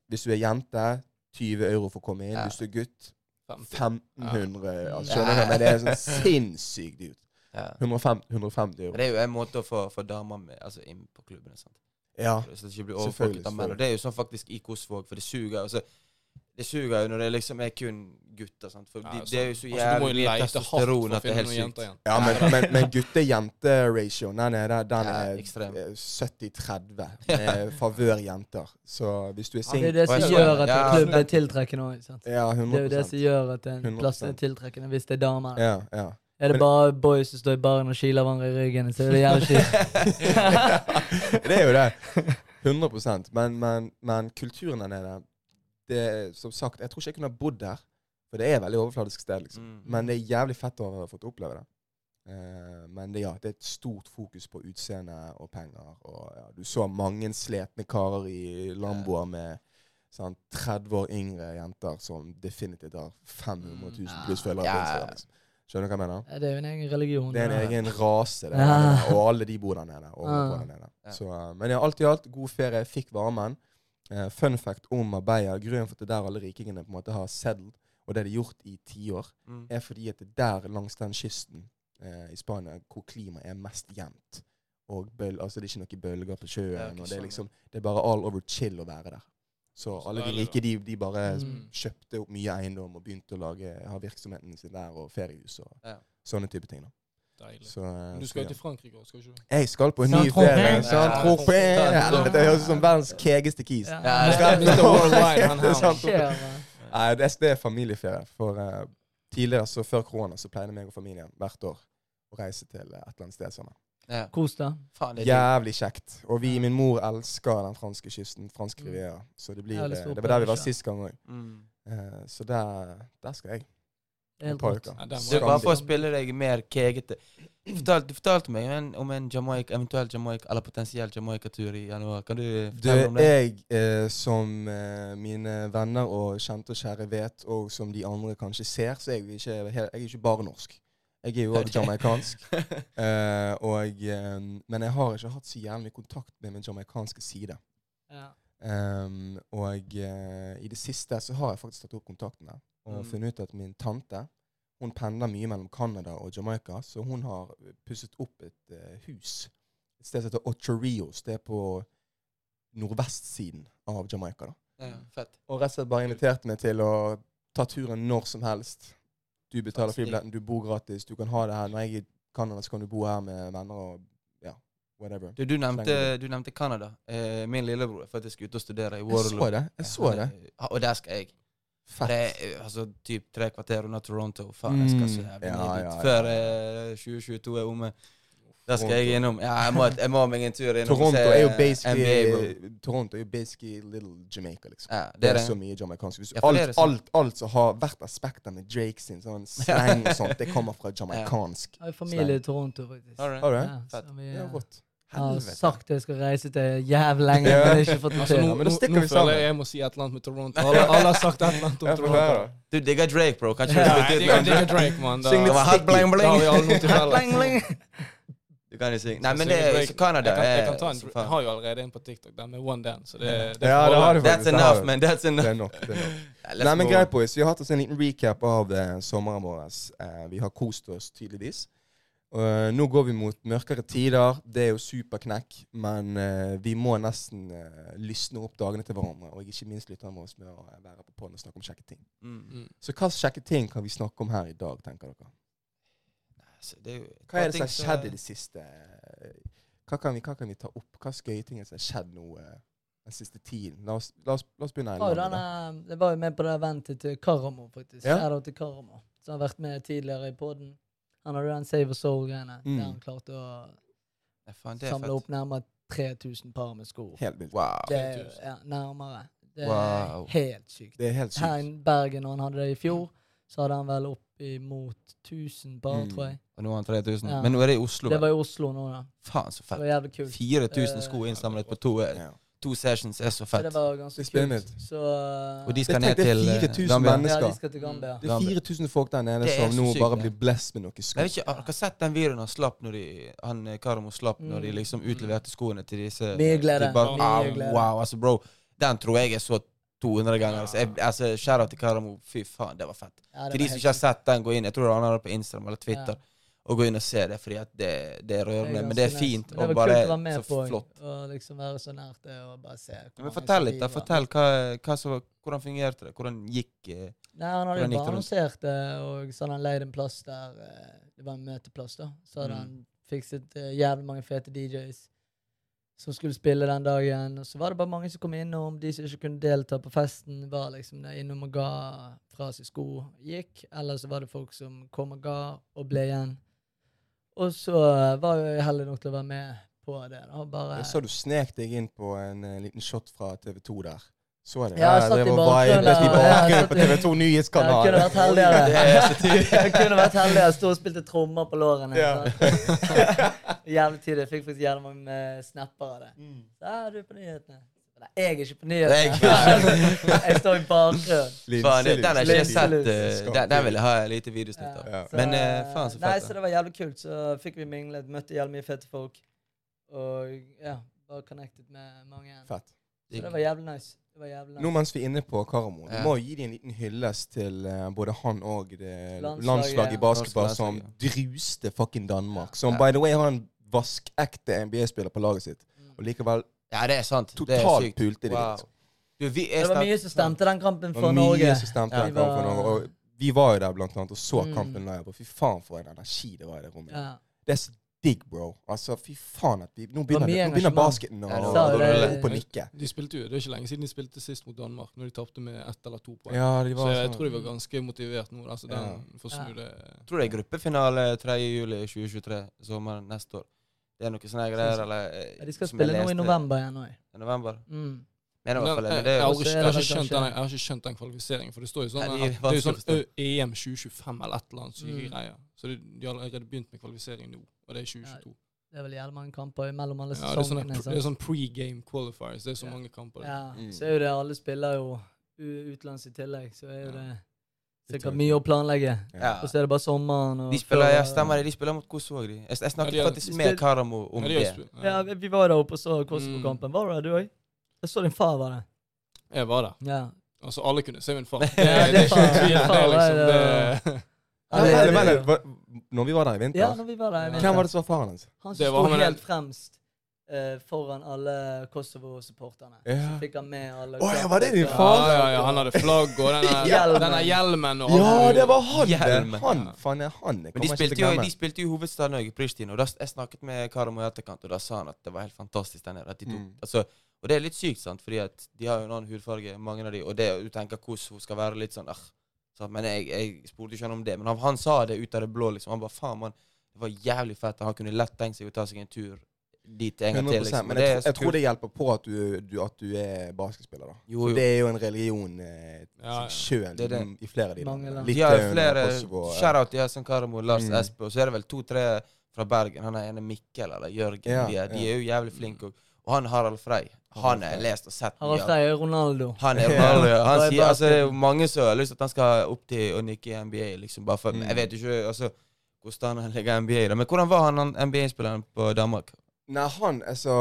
Hvis du er jente, 20 euro for å komme inn. Hvis du er gutt. 1500. Ja. Altså, skjønner du? Men det er sånn sinnssykt dyrt. Ja. 150, 150 Men euro. Det er jo en måte å få, få damer med, altså inn på klubbene. sant? Ja. Så det ikke blir Selvfølgelig, overfolket av menn. Og det er jo sånn faktisk i Kosvåg, for det suger. Altså, det suger jo når det liksom er kun gutter. sant? For Ja, de, altså, det er jo så altså, jævlig mye testosteron at det er helt sykt. Ja, men, men, men gutte-jente-ratioen, den er, den er ekstrem. eh, 70-30 *laughs* med favør jenter. Så hvis du er Det er det som gjør at en klubb men- er tiltrekkende òg. Det er jo det som gjør at en 100%. plass er tiltrekkende hvis det er damer. Ja, ja. Er det Men- bare boys som står i baren og kiler hverandre i ryggen, så er det jævlig kjipt. *laughs* det er jo det. 100 men, men, men kulturen der nede det Som sagt, jeg tror ikke jeg kunne ha bodd der. For det er et veldig overfladisk sted. liksom. Mm. Men det er jævlig fett å ha fått oppleve det. Uh, men det, ja, det er et stort fokus på utseende og penger. Og ja, Du så mange sletne karer i Lamboer med sånn 30 år yngre jenter som definitivt har 500 000 pluss følgere. Ja, på Liksom. Skjønner du hva jeg mener? Det er jo en egen religion. Det er en egen rase, det, *laughs* Ja. og alle de bor der nede. Og Ja. der nede. Ja. Så, uh, men ja, alt i alt, god ferie. Fikk varmen. Eh, fun fact om Marbella. Grunnen for at det er der alle rikingene på en måte har settled, og det har gjort i tiår, Mm. er fordi at det er der langs den kysten uh, i Spania hvor klimaet er mest jevnt. Og bøl, altså det er ikke noen bølger på sjøen. Det er, og det er liksom Det er bare all over chill å være der. Så alle de rike, de, de bare Mm. kjøpte opp mye eiendom og begynte å lage, ha virksomheten sin der, og feriehus og Ja. sånne type ting. da. Deilig. Så, eh, du skal jo til Frankrike òg, skal du ikke? Jeg skal på en ny ferie. Saint-Tropez. Ja. Det høres ut som verdens kegeste kis. Ja. Ja. Nei, det, det er familieferie. For uh, tidligere, så før korona, så pleide meg og familien hvert år å reise til eh, et eller annet sted sammen. Ja. Kos deg. Det. Jævlig kjekt. Og vi, min mor elsker den franske kysten, fransk Mm. riviera. Så det blir å Det var der vi var sist gang òg. Mm. Så der, der skal jeg. Helt rått. Ja, Du, bare for å spille deg mer kegete. Du fortalte, du fortalte meg om en, om en Jamaica, eventuell Jamaica, eller potensiell Jamaica-tur i januar. Kan du Du, fortelle om det? jeg, eh, som eh, mine venner og kjente og kjære vet, og som de andre kanskje ser, så er jeg ikke, jeg er ikke bare norsk. Jeg er jo også *laughs* jamaicansk. Eh, og, eh, men jeg har ikke hatt så jævlig mye kontakt med min jamaicanske side. Ja. Um, og eh, i det siste så har jeg faktisk tatt opp kontakten der og Mm. funnet ut at min tante hun pendler mye mellom Canada og Jamaica, så hun har pusset opp et uh, hus et sted som heter Ocho Rios. Det er på nordvestsiden av Jamaica. da. Ja, fett. Og rett og slett bare inviterte meg til å ta turen når som helst. Du betaler flybilletten, du bor gratis, du kan ha det her. Når jeg er i Canada, så kan du bo her med venner og ja, whatever. Du, du, nevnte, du nevnte Canada. Eh, min lillebror er faktisk ute og studerer i Jeg Waterloo. så det. Jeg så det. Og der skal jeg. Fett. Det er eh, altså typ tre kvarter unna Toronto. Faen, jeg skal så Mm. jævlig Ja, ja, ja. Før eh, 2022 er omme. Der skal jeg Toronto. innom. Ja, jeg må, jeg må meg en tur innom Toronto se, er jo eh, basically NBA. Toronto er jo basically little Jamaica, liksom. Ja, Det det er, er det. så mye jamaicansk. Ja, alt, alt, alt som har vært aspekter med Drake sin sånn slang og sånt, det kommer fra *laughs* jamaicansk. Jeg har familie i Toronto, faktisk. Det? Har du det? Ja, Det rått. har sagt at jeg skal reise til jævlig lenge, men ikke fått det Altså, til. nå, føler jeg jeg må si et eller annet med Toronto. Alle, alle har sagt et eller annet om *laughs* Jeg Toronto. Du digger Drake, bro. Kan ikke du jeg bytte ut med Drake, mann. Da Syng litt Det var helt bling, *laughs* bling. har. Du kan jo synge. Nei, men det er. Canada jeg kan, jeg kan ta en, så Jeg har jo allerede en på TikTok den med One Dance. Så det, det Ja, det har du That's faktisk. That's enough, man. That's Det er nok. det er nok. *laughs* Nei, men greit, boys. Vi har hatt oss en liten recap av eh, sommeren vår. Eh, vi har kost oss tydeligvis. Eh, nå går vi mot mørkere tider. Det er jo superknekk, men uh, vi må nesten uh, lysne opp dagene til hverandre. Og ikke minst lytterne våre med å være på podden og snakke om kjekke ting. Mm. Mm. Så hva kjekke ting kan vi snakke om her i dag, tenker dere? Altså, det er jo Hva er det som har skjedd i det siste? Hva kan vi, hva kan vi ta opp? Hva gøye ting som har skjedd nå den siste tiden? La oss, la oss, la oss begynne. Det var jo denne- Det var jo med på det eventet til Karamo, faktisk. Ja. Til Karamo, som har vært med tidligere i poden. Han hadde den Save a Soul-greiene, Mm. der han klarte å Ja, fan, det samle fett. opp nærmere 3000 par med sko. Helt vilt. Wow. Det er jo 3000. ja, nærmere. Det er Wow. helt sykt. Det er helt sykt. Her i Bergen, når han hadde det i fjor, så hadde han vel opp imot 1000 par, Mm. tror jeg. Og nå har han 3000. Ja. Men nå er det i Oslo. Det var i Oslo nå, da. Faen, så Det fett. var jævlig kult. 4000 sko innsamlet på to, år. Ja. To sessions er så Så fett. det var ganske kult. Så uh, Og de skal ned tenkte det er til eh, 4000 mennesker. Ja, de skal til Gambia. Det er 4000 folk der nede er som nå bare blir blessed med noe sko. Jeg vet ikke, Har dere sett den videoen han slapp når de, han eh, Karamo slapp når de Mm. liksom utleverte skoene til disse Mye glede. bare- Mye ah, glede. Wow, altså bro. Den tror jeg jeg så 200 ganger. Altså, jeg, altså Shout-out til Karamo. Fy faen, det var fett. Ja, det Til de som ikke har sett den, gå inn. Jeg tror han har det på Instagram eller Twitter. Ja. Og gå inn og se det, fordi at det, det er rørende. Men det er fint. Og bare å så flott. og liksom være så nært det og bare se. men fortell litt, da. Fortell hva, hva som, hvordan fungerte det? Hvordan gikk eh, Nei, Han hadde jo bare annonsert det, og så hadde han leid en plass der eh, Det var en møteplass, da. Så hadde Mm. han fikset eh, jævlig mange fete DJs som skulle spille den dagen. Og så var det bare mange som kom innom. De som ikke kunne delta på festen, var liksom der innom og ga fra seg sko, gikk. Eller så var det folk som kom og ga, og ble igjen. Og så var jeg heldig nok til å være med på det. da, bare... Jeg så du snek deg inn på en eh, liten shot fra TV2 der. Så det? Ja, jeg satt i bakgrunnen vibet i der, og jeg bakgrunnen på TV2 Jeg kunne vært heldigere. Er. *laughs* Jeg kunne vært heldig. Jeg sto og spilte trommer på lårene. Ja. *laughs* *laughs* jævlig tidlig. Jeg fikk faktisk gjerne mange eh, snapper av det. Mm. Så er du på nyhetene. Nei, jeg er ikke på nyhetene. Jeg- *laughs* jeg står i bakgrunnen. Faen, den har ikke jeg sett. eh, Den, den vil jeg ha et lite videosnitt av. Ja. Men, uh, faen, så fett, Nei, så det var jævlig kult. Så fikk vi minglet, møtte jævlig mye fete folk. Og ja, bare connected med mange. Fett. Så det var jævlig nice. Det var jævlig nice. Nå mens vi er inne på Karamo, du må gi dem en liten hyllest til uh, både han og det Landslaget. landslaget i basketball som druste fucking Danmark. Som Ja. by the way har en vaskekte NBA-spiller på laget sitt. Mm. Og likevel Ja, det er sant. det er totalt pulte de. Wow. Du, vi er Det var mye som stemte den kampen Det for var Norge. mye som stemte Ja. den kampen for Norge. Og Vi var jo der blant annet og så Mm. kampen live, og fy faen for en energi det var i det rommet. Ja. Det er så digg, bro. Altså, fy faen at vi Nå begynner, mye nå begynner basketen å det var- det- opp og nikke. De spilte jo, Det er ikke lenge siden de spilte sist mot Danmark, når de tapte med ett eller to poeng. Ja, Så var jeg sånn tror de var ganske motivert nå. Altså, den Ja. får snu det. Tror det er gruppefinale 3. juli 2023, sommeren neste år. Det er noe sånne greier, eller eh, Ja, de skal spille nå i november igjen òg. I november. Mm. Fall jeg, men det er jeg, jeg, har ikke skjønt den, jeg har ikke skjønt den kvalifiseringen. For det står jo sånn Nei, de er Det er jo sånn ø, EM 2025 eller et eller annet syke Mm. greier. Så de, de har allerede begynt med kvalifisering nå, og det er 2022. Det er vel jævlig mange kamper mellom alle Ja, det er sesongene. pre- sant? det er sånn pre-game qualifiers. Det er så Ja. mange kamper. Ja, Mm. så er jo det alle spiller jo utenlands i tillegg, så er jo Ja. Det sikkert mye å planlegge. Ja. Og så er det bare sommeren og De spiller, før- ja, stemmer det. De spiller mot Kosovo òg, de. Jeg, jeg snakket Ja, de faktisk med Karamo om Ja, de det. Ja, vi var der oppe og så Kosovo-kampen. Var du der, du òg? Jeg så din far var der. Jeg var der. Ja. Altså, alle kunne se min far. *laughs* Det, Ja, det, din er ikke far- tvil. Det er liksom det- Når vi var der i vinter, Ja, når vi var der. i Ja. hvem var det som var faren hans? Han som sto helt fremst foran alle Kosovo-supporterne. Ja. Så fikk han med alle Å, ja, var det din Ja, far? ja, ja, han hadde flagg og denne, *laughs* Hjelmen. denne hjelmen og Ja, det var han! Hjelmen. Han, faen, er han. Men de spilte, til jo, de spilte jo i hovedstaden òg, i Pristina. Og da jeg snakket med Karamo i etterkant, og da sa han at det var helt fantastisk der nede. At de tok, Mm. altså, og det er litt sykt, sant, fordi at de har jo en annen hudfarge, mange av de, og det du tenker Kosovo skal være litt sånn ah, Men jeg, jeg spurte ikke han om det. Men han, han sa det ut av det blå, liksom. Han bare faen, mann, det var jævlig fett. Han kunne lett tenkt seg å ta seg en tur dit en gang til. Liksom. Men jeg, er jeg tror det hjelper på at du, du, at du er basketspiller, da. Jo, jo. det er jo en religion eh, Ja, ja. sjøl Det er det. i flere av de landene. De har flere. Shout-out til Jason Karamo, Lars Mm. Espe, og så er det vel to-tre fra Bergen. Han er ene Mikkel eller Jørgen. Ja, de, er, de er jo jævlig flinke. Og, og han Harald Frey. Han er lest og sett Harald. Frey er Ronaldo. Han er Ronaldo. ja. Han *laughs* er sier, altså, det er jo mange som har lyst til at han skal opp til å nikke i NBA. liksom, bare for, Mm. Jeg vet ikke altså, hvordan han ligger i NBA, da. men hvordan var han, han NBA-spilleren på Danmark? Nei, han altså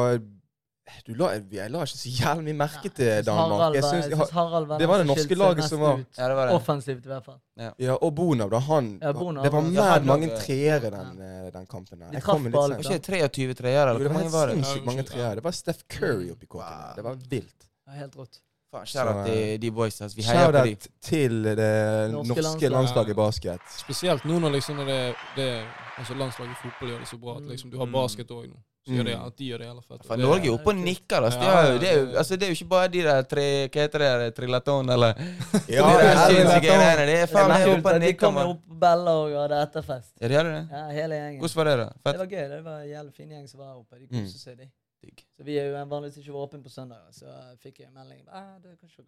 du la, Jeg la ikke så jævlig mye merke til Danmark. Jeg synes, jeg Harald var det var det norske laget som var- Ja, det var det. Offensivt, i hvert fall. ja, og Bonav, da. Han, Ja, Bonav det var Ja, han mange treere den, eh, den kampen. der. De Jeg traff kom litt sent. Var ikke 23 treere, Det var var helt det? sinnssykt mange treere. Det var Steph Curry oppi kåken. Det var vilt. Ja, helt rått. Shout-out til de boys. Altså, vi heier på dem. Til det Norske norske, landslaget i basket. Spesielt nå når liksom når det, det altså landslaget i fotball gjør det så bra at Mm. liksom du har basket òg nå. Så gjør det, Mm. at de gjør det i alle fall. For Norge er oppe og nikker. Altså. Ja, Ja, ja, det, er jo, altså, det er jo ikke bare de der tre Hva heter det? Trilaton, eller *laughs* Ja, de der det er sinnssyke det. greiene. Det er faen meg oppe og nikker. de kom opp på Bella og hadde etterfest. Ja, de hadde det? Ja, hele gjengen. Hvordan var det, da? Det var gøy. Det var en jævlig fin gjeng som var oppe. De Mm. koste seg, de. Så vi er jo vanligvis ikke åpne på søndager, så fikk jeg en melding. Ah, det er kanskje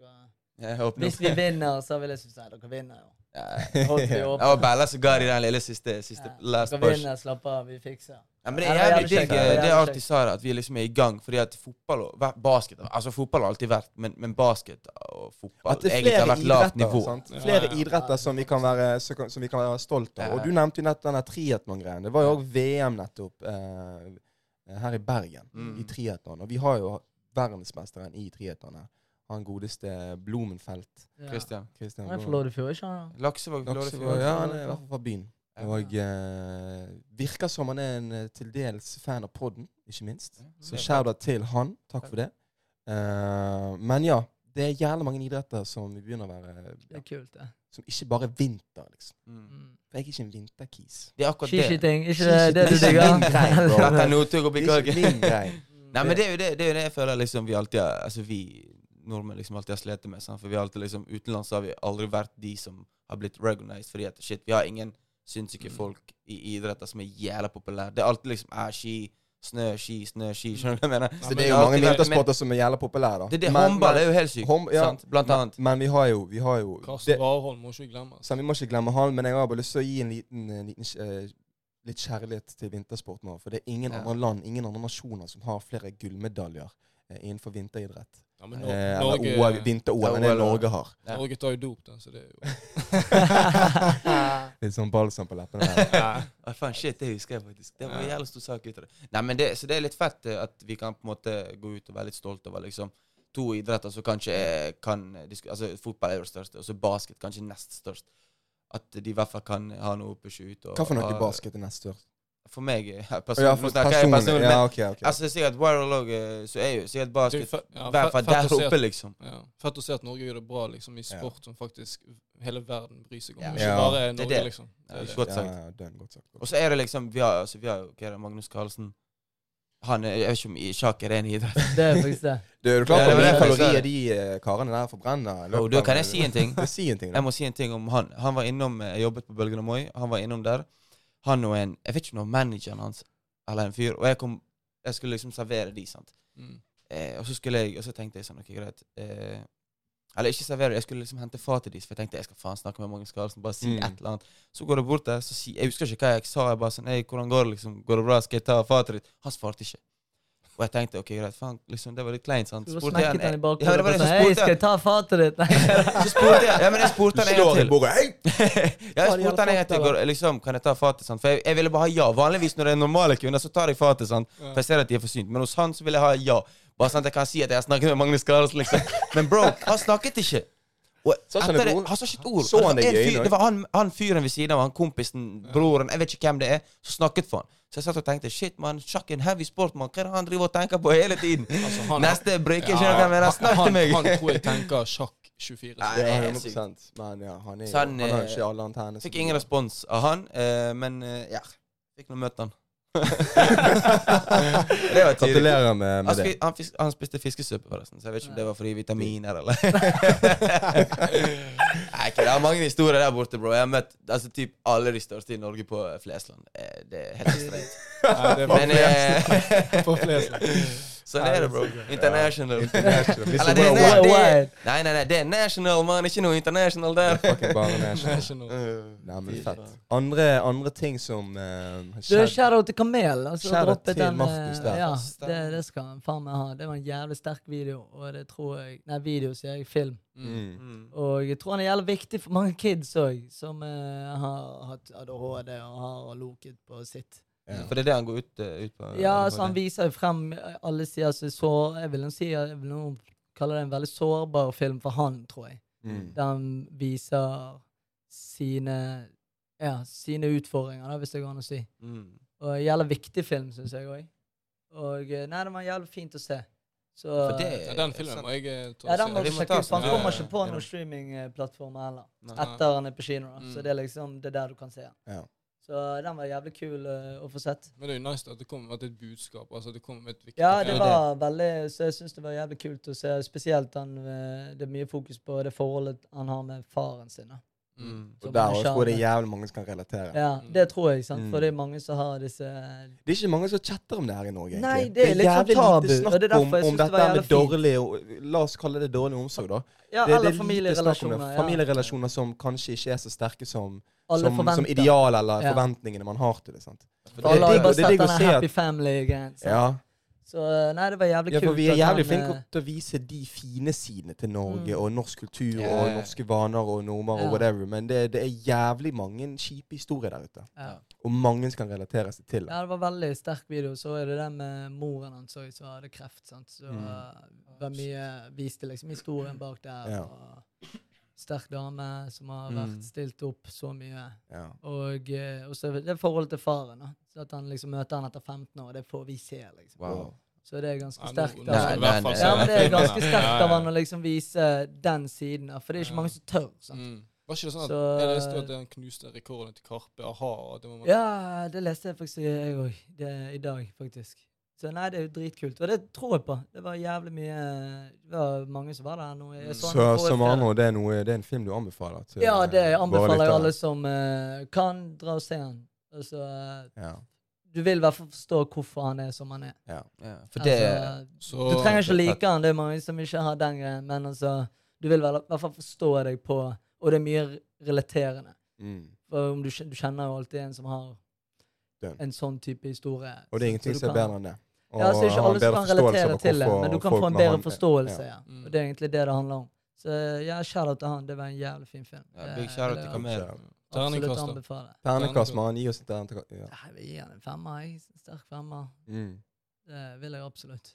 Hvis vi vinner, så vil jeg synes at dere vinner jo. Åpne. og Bella i ga de den lille siste, siste Ja, last Dere vinner, slapp av, vi fikser. Ja, men det er jævlig digg. det er alltid sa at vi liksom er i gang. Fordi at fotball og basket Altså fotball har alltid vært, men, men basket og fotball At det er egentlig har flere vært lavt nivå. sant? Flere idretter som vi kan være, så som vi kan være stolt av. Ja. Og du nevnte jo nett denne triatlon-greien. Det var jo òg VM nettopp eh, her i Bergen, Mm. i triatlon. Og vi har jo verdensmesteren i triatlon her. Han godeste Blumenfelt. Ja. Christian. Han er fra. Loddefjord, ikke han? Laksevåg. Laksevåg, Ja, han er i hvert fall fra byen. Og eh, virker som han er en eh, til dels fan av podden, ikke minst. Så shout-out til han. Takk for det. Eh, men ja, det er jævlig mange idretter som vi begynner å være Det er kult, det. Som ikke bare er vinter, liksom. Mm. Mm. For jeg er ikke en vinterkis. Det er akkurat det. Skiskyting, ikke det, det du digger? Er Det er ikke min greie. *laughs* Nei, men det er, jo det, det er jo det jeg føler liksom vi alltid har Altså vi nordmenn liksom alltid har slitt med. Sant? For vi har alltid liksom Utenlands har vi aldri vært de som har blitt recognized fordi at shit, vi har ingen sinnssyke Mm. folk i idretter som er jævla populære. Det er alltid liksom er ski, snø, ski, snø, ski. *laughs* Skjønner du hva jeg mener? Så det er jo mange vintersporter som er jævla populære. Det det. Men- Håndball men- er jo helt sykt. hom, ja, sant? Blant annet. Men vi har jo, vi har jo Karsten Warholm må ikke glemmes. så Vi må ikke glemme han, men jeg har bare lyst til å gi en liten, en liten uh, litt kjærlighet til vintersport nå. For det er ingen Ja. andre land, ingen andre nasjoner som har flere gullmedaljer eh, innenfor vinteridrett. Ja, men Eh, Nor- eller Norge, vinter-OL men det er Norge har. Ja. Norge tar jo dop, da, så det er jo *laughs* Litt sånn balsam på leppene der. Ah, faen, shit, det husker jeg faktisk. Det var en jævlig jævla stor sak ut av det. Nei, men det. Så det er litt fett eh, at vi kan på en måte gå ut og være litt stolt over liksom to idretter som kanskje er, kan Altså fotball er jo det største, og så basket kanskje nest størst. At de i hvert fall kan ha noe å pushe ut. Og, Hva for noe ha- basket er nest størst? For meg personlig. Ja, for jeg personlig. personlig, Ja, okay, ok, ok. altså sikkert viral òg, så er jo sikkert Det basket er ja, hvert fall der oppe, liksom. Ja. Fett å se at Norge gjør det bra liksom, i sport som faktisk hele verden bryr seg om. Ja. Ikke bare er Norge, det. liksom. Det er det er det. godt sagt. ja, dønn, godt sagt. Og så er det liksom Vi har, altså, vi har er det, Magnus Carlsen. Han er, Jeg vet ikke om i sjakk er en idrett. *laughs* Det er faktisk det. Du, er du klar over det hvor mye jeg kalorier de eh, karene der forbrenner? Oh, da kan jeg si en ting. Det *laughs* Si en ting. Jeg må si en ting om han. Han var innom Jeg jobbet på Bølgen og Moi. Han var innom der. Han og en Jeg vet ikke om det var manageren hans eller en fyr. Og jeg kom Jeg skulle liksom servere de, sant. Mm. Eh, og så skulle jeg Og så tenkte jeg sånn Ok, greit. Eh, eller ikke servere, jeg skulle liksom hente fatet deres, for jeg tenkte jeg skal faen snakke med Magnus Carlsen. Bare si Mm. et eller annet. Så går jeg bort der, så sier Jeg husker ikke hva jeg sa. Jeg bare sånn Hei, hvordan går det, liksom? Går det bra? Skal jeg ta fatet ditt? Han svarte ikke. Og jeg tenkte ok, greit, faen, liksom, det var litt kleint, sant. Du Spurte jeg smekket han i Ja, det var det så Hei, spurte skal jeg. jeg ta fatet ditt? Nei. *laughs* Så spurte jeg Ja, men jeg spurte han en gang til. *laughs* ja, jeg spurte han en gang til. Liksom, kan jeg ta fatet? Sant? For jeg, jeg ville bare ha ja. Vanligvis når det er normale kunder, så tar jeg fatet. Sant? For jeg ser at de er forsynt. Men hos han så vil jeg ha ja. Bare sånn at jeg kan si at jeg har snakket med Magnus Carlsen, liksom. Men bro, han snakket ikke. Og han etter det, han sa ikke et ord. Så han det, var en fyr, det var han, han fyren ved siden av, han kompisen, broren, jeg vet ikke hvem det er, som snakket for han. Så jeg satt og tenkte shit, man, sjakk er en heavy sport, man. Hva er det han driver og tenker på hele tiden? *laughs* Altså, han- Neste brikke, Ja, skjønner du hva jeg mener? han- Snakk til meg! Han, han tror jeg tenker sjakk 24. Nei, Det er er helt 100 Men ja, han, er, Så han, han har eh, ikke alle antennene. Fikk ingen respons av han, eh, men eh, ja. Fikk nå møte han. Gratulerer med, Han, med det. han, fisk, han spiste fiskesuppe, forresten. Så jeg vet ikke om det var fordi vitaminer eller *laughs* Nei, ikke det er mange historier der borte, bro. Jeg har møtt altså, typ alle de største i Norge på Flesland. Eh, Det er helt streit. Men eh, *laughs* på flest. Det, bro. International. International. Eller det, er- worldwide. det. Nei, nei, nei, det er national, man. Ikke noe international der. Fucking bare national. Nei, men fett. Andre, andre ting som uh, har Du, Shadow til Kamel. Altså, Shout-out til den, Markus eh, der. Ja, det, det skal han faen meg ha. Det var en jævlig sterk video, og det tror jeg Nei, video, sier jeg. Film. Mm. mm. Mm. Og jeg tror han er jævlig viktig for mange kids òg, som uh, har hatt ADHD og har loket på sitt. Ja. For det er det han går ut, eh, ut på? Ja, så han viser frem alle sider som er sår... Jeg vil si jeg vil nå kalle det en veldig sårbar film for han, tror jeg. Mm. Der han viser sine ja, sine utfordringer, da, hvis det går an å si. Mm. Og en jævla viktig film, syns jeg òg. Og eh, nei, det var jævlig fint å se. Så For det Ja, den filmen må jeg eh, ta ja, den må du sjekke ut, han kommer ikke på noen streamingplattformer heller. Etter han er på kino, da. Mm. Så det er liksom det er der du kan se den. Ja. Så den var jævlig kul uh, å få sett. Men det er jo nice at det kommer med et budskap. Altså det kommer med et viktig Ja, det var veldig Så jeg syns det var jævlig kult å se. Spesielt han eh, Det er mye fokus på det forholdet han har med faren sin. da. Mm. Og der også jeg det er jævlig mange som kan relatere. Ja, det tror jeg. sant? Mm. For det er mange som har disse Det er ikke mange som chatter om det her i Norge. Nei, det er litt er jævlig tabu, lite snakk det om, om dette det med dårlig og, La oss kalle det dårlig omsorg, da. Ja, Det, det eller er det. familierelasjoner. Ja. Familierelasjoner som kanskje ikke er så sterke som, som, som ideal eller Ja. forventningene man har til det. sant? For det, alle det har bare det sett denne Happy Family-greien. Ja. Så nei, det var jævlig ja, for vi er jævlig flinke eh, til å vise de fine sidene til Norge, Mm. og norsk kultur yeah. og norske vaner og normer Ja. og whatever, men det, det er jævlig mange kjipe historier der ute. ja. Og mange som kan relatere seg til det. ja, det var veldig sterk video. Så er det det med moren hans òg, som hadde kreft. sant? Så Mm. eh, var mye viste liksom historien bak der. Ja. og Sterk dame som har Mm. vært stilt opp så mye. Ja. Og eh, og så det forholdet til faren. da. Så At han liksom møter han etter 15 år, det får vi se. liksom. Wow. Så det er ganske sterkt. Ja, av han å liksom vise den siden. da, For det er ikke Ja. mange som tør. sant? Mm. Var ikke det sånn at Så- Jeg leste at han knuste rekorden til Karpe a-ha. det Ja, det leste jeg faktisk jeg òg. I dag, faktisk. Så nei, det er jo dritkult. Og det tror jeg på. Det var jævlig mye Det var mange som var der Noe, så Så, som andre, det er, noe, det er en film du anbefaler? Til, Ja, det eh, anbefaler jeg alle som uh, kan, dra og se den. Altså, uh, Ja. du vil i hvert fall forstå hvorfor han er som han er. ja. Ja, for det Altså, Så, du trenger ikke like han, det er mange som ikke har den greien, men altså, du vil i hvert fall forstå deg på Og det er mye relaterende. Mm. For om du, du kjenner jo alltid en som har Den. en sånn type historie. Og det er ingenting som er bedre enn det. Og Ja, så ikke alle som kan relatere til det, men du kan få en bedre han- forståelse. Ja. Ja. Mm. Og det er egentlig det det handler om. Så ja, shout-out til han. Det var en jævlig fin film. Ja, Det- big shout-out til jeg Kamel. Terningkast, da. Ternekast, mann. Gi oss en ternekast. Ja. Ja, Jeg vil gi han en femmer. jeg. Sterk femmer. Mm. Det vil jeg absolutt.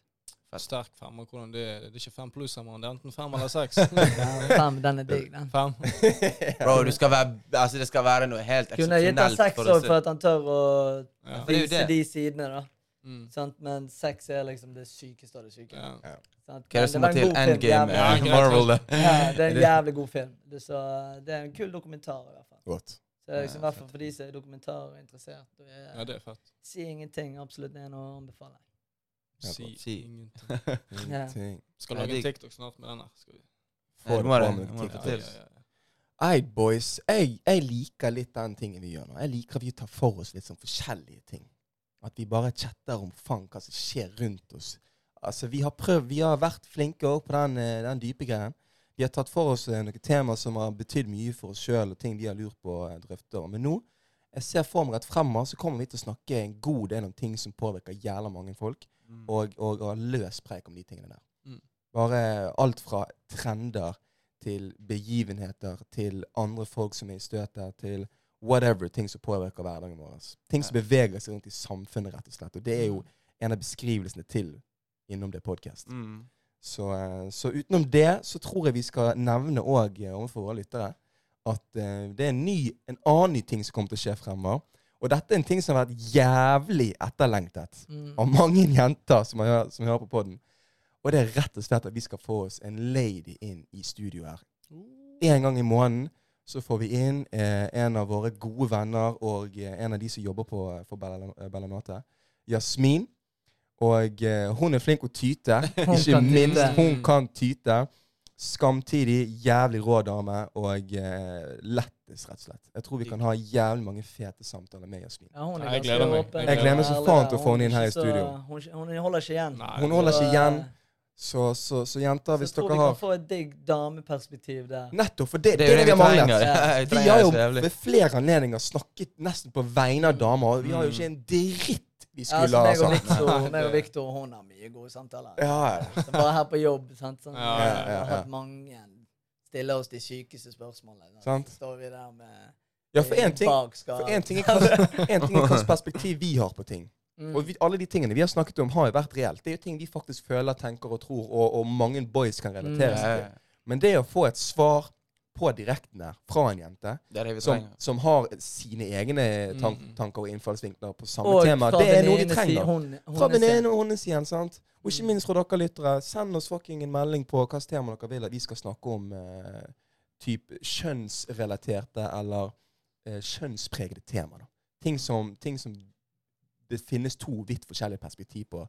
Sterk femmer. Hvordan det er. Det er ikke fem pluss, mann. det er enten fem eller seks. *laughs* Ja, fem, den er digg, den. *laughs* Fem. *laughs* Bro, du skal være, altså det skal være noe helt Kunne jeg gitt han eksepsjonelt. seks år for at han tør å Ja. er vise de sidene, da. Mm. Sant? Men sex er liksom det sykeste av det syke. Ja. Sant? Hva er det som må en til? Endgame? jævlig. Marvel. *laughs* Ja, det er en *laughs* jævlig god film. Det, så, det er en kul dokumentar, i hvert fall. Godt. Så det er liksom, Ja, hvert fall for de som er dokumentarinteressert. Og er, ja, det er fett. Si ingenting. Absolutt en å anbefale. Si Si. ingenting. *laughs* Ingenting. Skal lage en TikTok snart med den her. Skal vi? Få det det. til. Ei, boys. Jeg, jeg liker litt den tingen vi gjør nå. Jeg liker at vi tar for oss litt sånn forskjellige ting. At vi bare chatter om faen hva som skjer rundt oss. Altså, Vi har prøvd, vi har vært flinke også på den, eh, den dype greien. Vi har tatt for oss eh, noen temaer som har betydd mye for oss sjøl, og ting vi har lurt på og drøfter. Men nå jeg ser for meg at fremover så kommer vi til å snakke en god del om ting som påvirker jævla mange folk, Mm. og, og, og løs preik om de tingene der. Mm. Bare alt fra trender til begivenheter til andre folk som er i støtet, til whatever ting som påvirker hverdagen vår. Ting som beveger seg rundt i samfunnet, rett og slett. Og det er jo en av beskrivelsene til innom det podkast. Mm. Så, eh, så utenom det så tror jeg vi skal nevne òg overfor våre lyttere at eh, det er en, ny, en annen ny ting som kommer til å skje fremover. Og dette er en ting som har vært jævlig etterlengtet Mm. av mange *laughs* jenter som, har, som hører på podden. Og det er rett og slett at vi skal få oss en lady inn i studio her. En gang i måneden så får vi inn eh, en av våre gode venner og eh, en av de som jobber på, for Bella- Bellanate. Jasmin. Og eh, hun er flink å tyte. *laughs* Ikke minst. Hun kan tyte. Skamtidig jævlig rå dame og eh, lettest, rett og slett. Jeg tror vi kan ha jævlig mange fete samtaler med Jasmin. Ja, hun er Jeg gleder meg. Jeg gleder meg så faen til å få henne inn er her i studio. Hun, holder ikke igjen. Nei. Hun holder ikke Så, igjen. Så, så, så jenter, Så hvis jeg tror dere vi har kan få et digg dameperspektiv der. Nettopp, for det, Det det, er er det vi *laughs* har manglet. Ja. Vi har jo så ved flere anledninger snakket nesten på vegne av damer, og vi har jo ikke en dritt vi Ja, skulle så ha og sagt. Victor, *laughs* meg og Victor hun har mye gode samtaler. Ja, ja. bare her på jobb. Sant? Sånn, *laughs* Ja, ja, ja, har hatt mange stille oss de sykeste spørsmålene. Sant. Så står vi der med ja, for én ting, for en ting er hvilket perspektiv vi har på ting. Mm. Og vi, alle de tingene vi har snakket om, har jo vært reelt. Det er jo ting vi faktisk føler, tenker og tror, og, og mange boys kan relatere Mm. seg til. Men det å få et svar på direkten der fra en jente Det det som, som har sine egne tank, Mm. tanker og innfallsvinkler på samme Og tema, det er noe vi trenger. Hun, hun Fra sin- og hennes igjen, sant? Og ikke Mm. minst fra dere lyttere. Send oss fucking en melding på hva tema dere vil at vi skal snakke om. Eh, typ kjønnsrelaterte eller eh, kjønnspregede tema. Da. Ting, som, ting som det finnes to vidt forskjellige perspektiv på.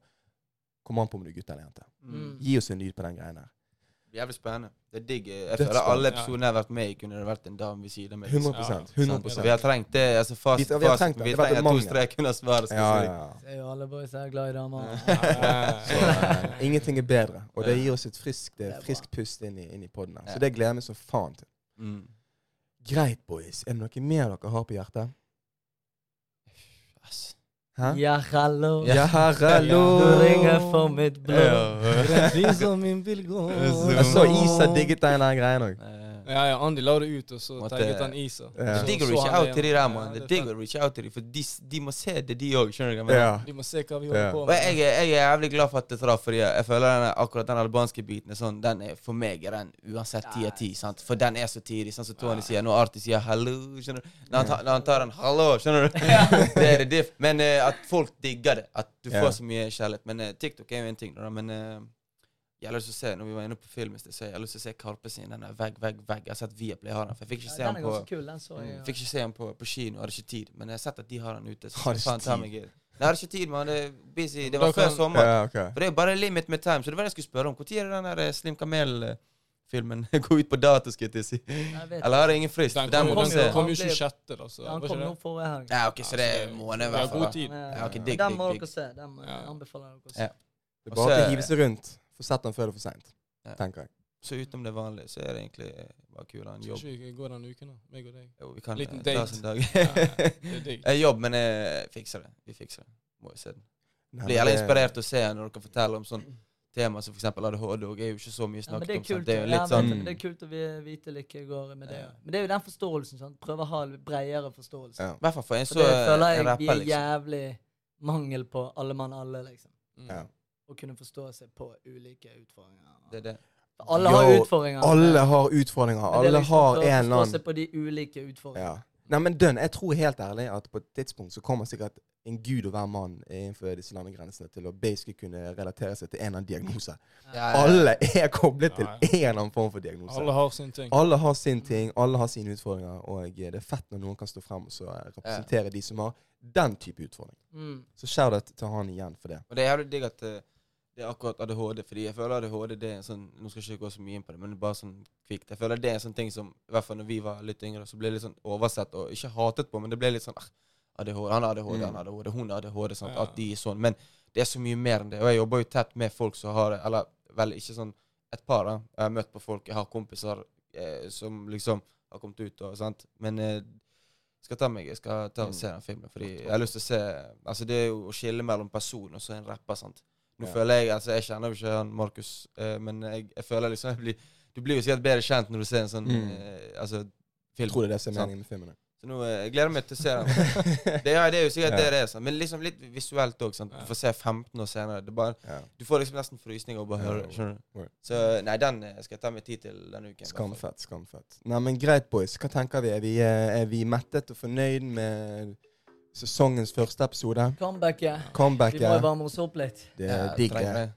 Kommer an på om du er gutt eller jente. Mm. Gi oss en lyd på den greien her. Jævlig spennende. Det er digg. Jeg føler alle episodene jeg har vært med i, kunne det vært en dame ved siden av meg. 100%, 100 Så vi har trengt det. Altså fast, Vi- vi har trengt det. vi Det trenger to streker strek under svaret. Ja, ja, ja. Det er jo alle boys her glad i damer. *laughs* Eh, ingenting er bedre. Og det gir oss et friskt, Det eh, bra. friskt pust inn i, inn i podden Så det gleder jeg meg så faen til. Mm. Greit, boys. Er det noe mer dere har på hjertet? Hæ? Ja, hallo. Ja, hallo! Du ringer for mitt blod. Ja. som min vil. Jeg så Isa digget den greien òg. Ja, ja, Andy la det ut, og så tagget han Isa. Det Så digg å så reach out til de der, mann. Det digg å reach out til de, for de, de må se det, de òg. Skjønner du hva jeg mener? Ja. De må se hva vi Ja. holder på Og jeg, jeg er jævlig glad for at det traff, fordi jeg føler denne, akkurat den albanske biten er sånn, den er, for meg er den uansett ti av ti. sant? For den er så tidlig, sånn som Tony sier. Når Arti sier 'hallo', skjønner du? Når han, tar- når han tar en 'hallo', skjønner du? *laughs* det er det diff. Men uh, at folk digger det. At du får så mye kjærlighet. Men uh, TikTok er jo en ting, da. Men eh, jeg har lyst til å se, når vi var inne på film i sted, så jeg har lyst til å se Karpe sin. Den er vegg, vegg, vegg. Jeg har sett Viaplay har den, for jeg fikk ikke se Ja, den den på kul. Den så jeg. ja. Fikk ikke se den på, på kino, hadde ikke tid. Men jeg har sett at de har den ute. Så Har skal ikke faen tid? Jeg hadde ikke tid, mann. Det er busy. Det var før kan- sommer. Ja, okay. For det er bare limit med time. Så det var det jeg skulle spørre om. Når er den der eh, Slim Kamel-filmen *laughs* går ut på dato, skulle jeg si? Jeg Eller har det ingen frist? Den Den kom, den kom jo Han ble- 26., da. Så, Ja, Han kom jo nå forrige helg. Ja, ok, så det er en måned i hvert fall. Den må dere se. Den jeg anbefaler dere å se. Det er bare å hive seg rundt. Få sett den før det er for seint, Ja. tenker jeg. Så utenom det vanlige, så er det egentlig bare kulere enn jobb. en Skal ikke vi gå den uken, da? Meg og deg. Jo, vi kan Liten eh, date. ta en dag. Ja, det er digg. *laughs* Jobb, men jeg fikser det. Vi fikser det. Må jo se den. Blir jævlig inspirert å se når dere forteller om sånn tema som f.eks. ADHD. Og er jo ikke så mye Ja, men snakket det er om. kult, Det er ja, sånn men det er kult å vite litt hva går med det. Ja. Men det er jo den forståelsen. Sånn. Prøve å ha en bredere forståelse. Ja. I hvert fall for en For så det føler en jeg rapper, er liksom. jævlig mangel på alle mann alle, liksom. Mm. Å kunne forstå seg på ulike utfordringer. Det er det. Alle har Jo, utfordringer. Alle har utfordringer. Er Alle liksom har en eller annen Forstå seg på de ulike utfordringene. Ja. Nei, men dønn, jeg tror helt ærlig at på et tidspunkt så kommer sikkert en gud og hver mann innenfor disse landegrensene til å basically kunne relatere seg til en eller annen diagnose. Ja, ja. Alle er koblet til Ja, en eller annen form for diagnose. Alle har sin ting. Alle har sin ting, alle har sine utfordringer, og det er fett når noen kan stå frem og så representere de som har den type utfordring. Mm. Så shout-out til han igjen for det. Og det er jævlig digg at eh, det er akkurat ADHD, fordi jeg føler ADHD det er en sånn Nå skal jeg ikke gå så mye inn på det, men det er bare sånn kvikt. Jeg føler det er en sånn ting som I hvert fall når vi var litt yngre, så ble litt sånn oversett og ikke hatet på, men det ble litt sånn ah, ADHD, Han har ADHD, Mm. han har ADHD, hun har ADHD. Sant? Ja. At de er sånn. Men det er så mye mer enn det. Og jeg jobber jo tett med folk som har det, eller vel ikke sånn et par, da. Jeg har møtt på folk, jeg har kompiser eh, som liksom har kommet ut og sant. Men eh, skal ta meg, jeg skal ta og se den filmen. Fordi jeg har lyst til å se Altså Det er jo å skille mellom person og så en rapper. sant? Nå Ja. føler jeg Altså Jeg kjenner jo ikke han Markus, eh, men jeg, jeg føler liksom jeg blir, Du blir jo sikkert bedre kjent når du ser en sånn Mm. eh, Altså film. tror det er det som er meningen med filmen. Så nå, eh, jeg gleder meg til å se den. *laughs* Det, ja, det er jo sikkert Ja. det det er, sant? men liksom litt visuelt òg. Du får se 15 år senere. Det er bare, du får liksom nesten frysninger å bare høre skjønner du? Så nei, den skal jeg ta meg tid til denne uken. Skamfett, skamfett. Nei, men greit, boys. Hva tenker vi? Er vi, er vi mettet og fornøyd med sesongens første episode? Comebacket. Vi Comebacket. må jo varme oss opp litt. Det Ja, er digg, det. det.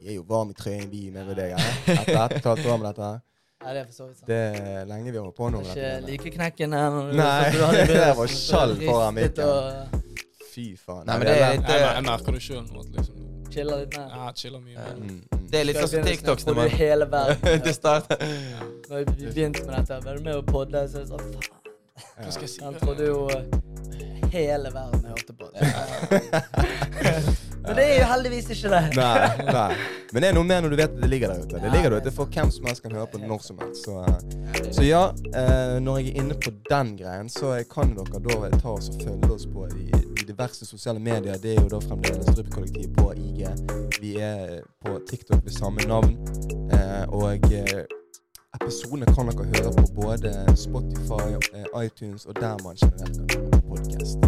Vi er jo varme i trøyen, vi med og deg. Etter ett og et halvt år med dette. Ja, det er for så vidt sant. Det er lenge vi har holdt på nå. Det er dette. ikke like knekken her Nei, *laughs* det var å skjall foran mitt mikken. og Fy faen. Nei, men det, det det, Jeg, merker det sjøl nå. liksom Chiller litt mer. Jeg chiller mye. Mer. Mm, mm. Det er litt sånn som TikToks. når man- hele verden *laughs* det starter Når vi begynte med dette, var du med og podde, så er det sånn faen. Ja. Hva skal jeg si? Han trodde jo eh, hele verden hørte på det. *laughs* Men det er jo heldigvis ikke det. Nei, nei. Men det er noe mer når du vet at det ligger der ute. Det ligger der ute for hvem som helst kan høre på når som helst. Så, eh, så ja, eh, når jeg er inne på den greien, så kan dere da ta oss og følge oss på de, i diverse sosiale medier. Det er jo da fremdeles Drypp-kollektiv på IG. Vi er på TikTok ved samme navn. Eh, og episodene kan dere høre på både Spotify, eh, iTunes og der man generelt kan høre på podkast.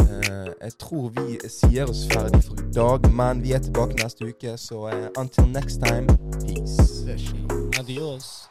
Eh, jeg tror vi sier oss ferdig for i dag, men vi er tilbake neste uke, så eh, until next time, peace. Adios.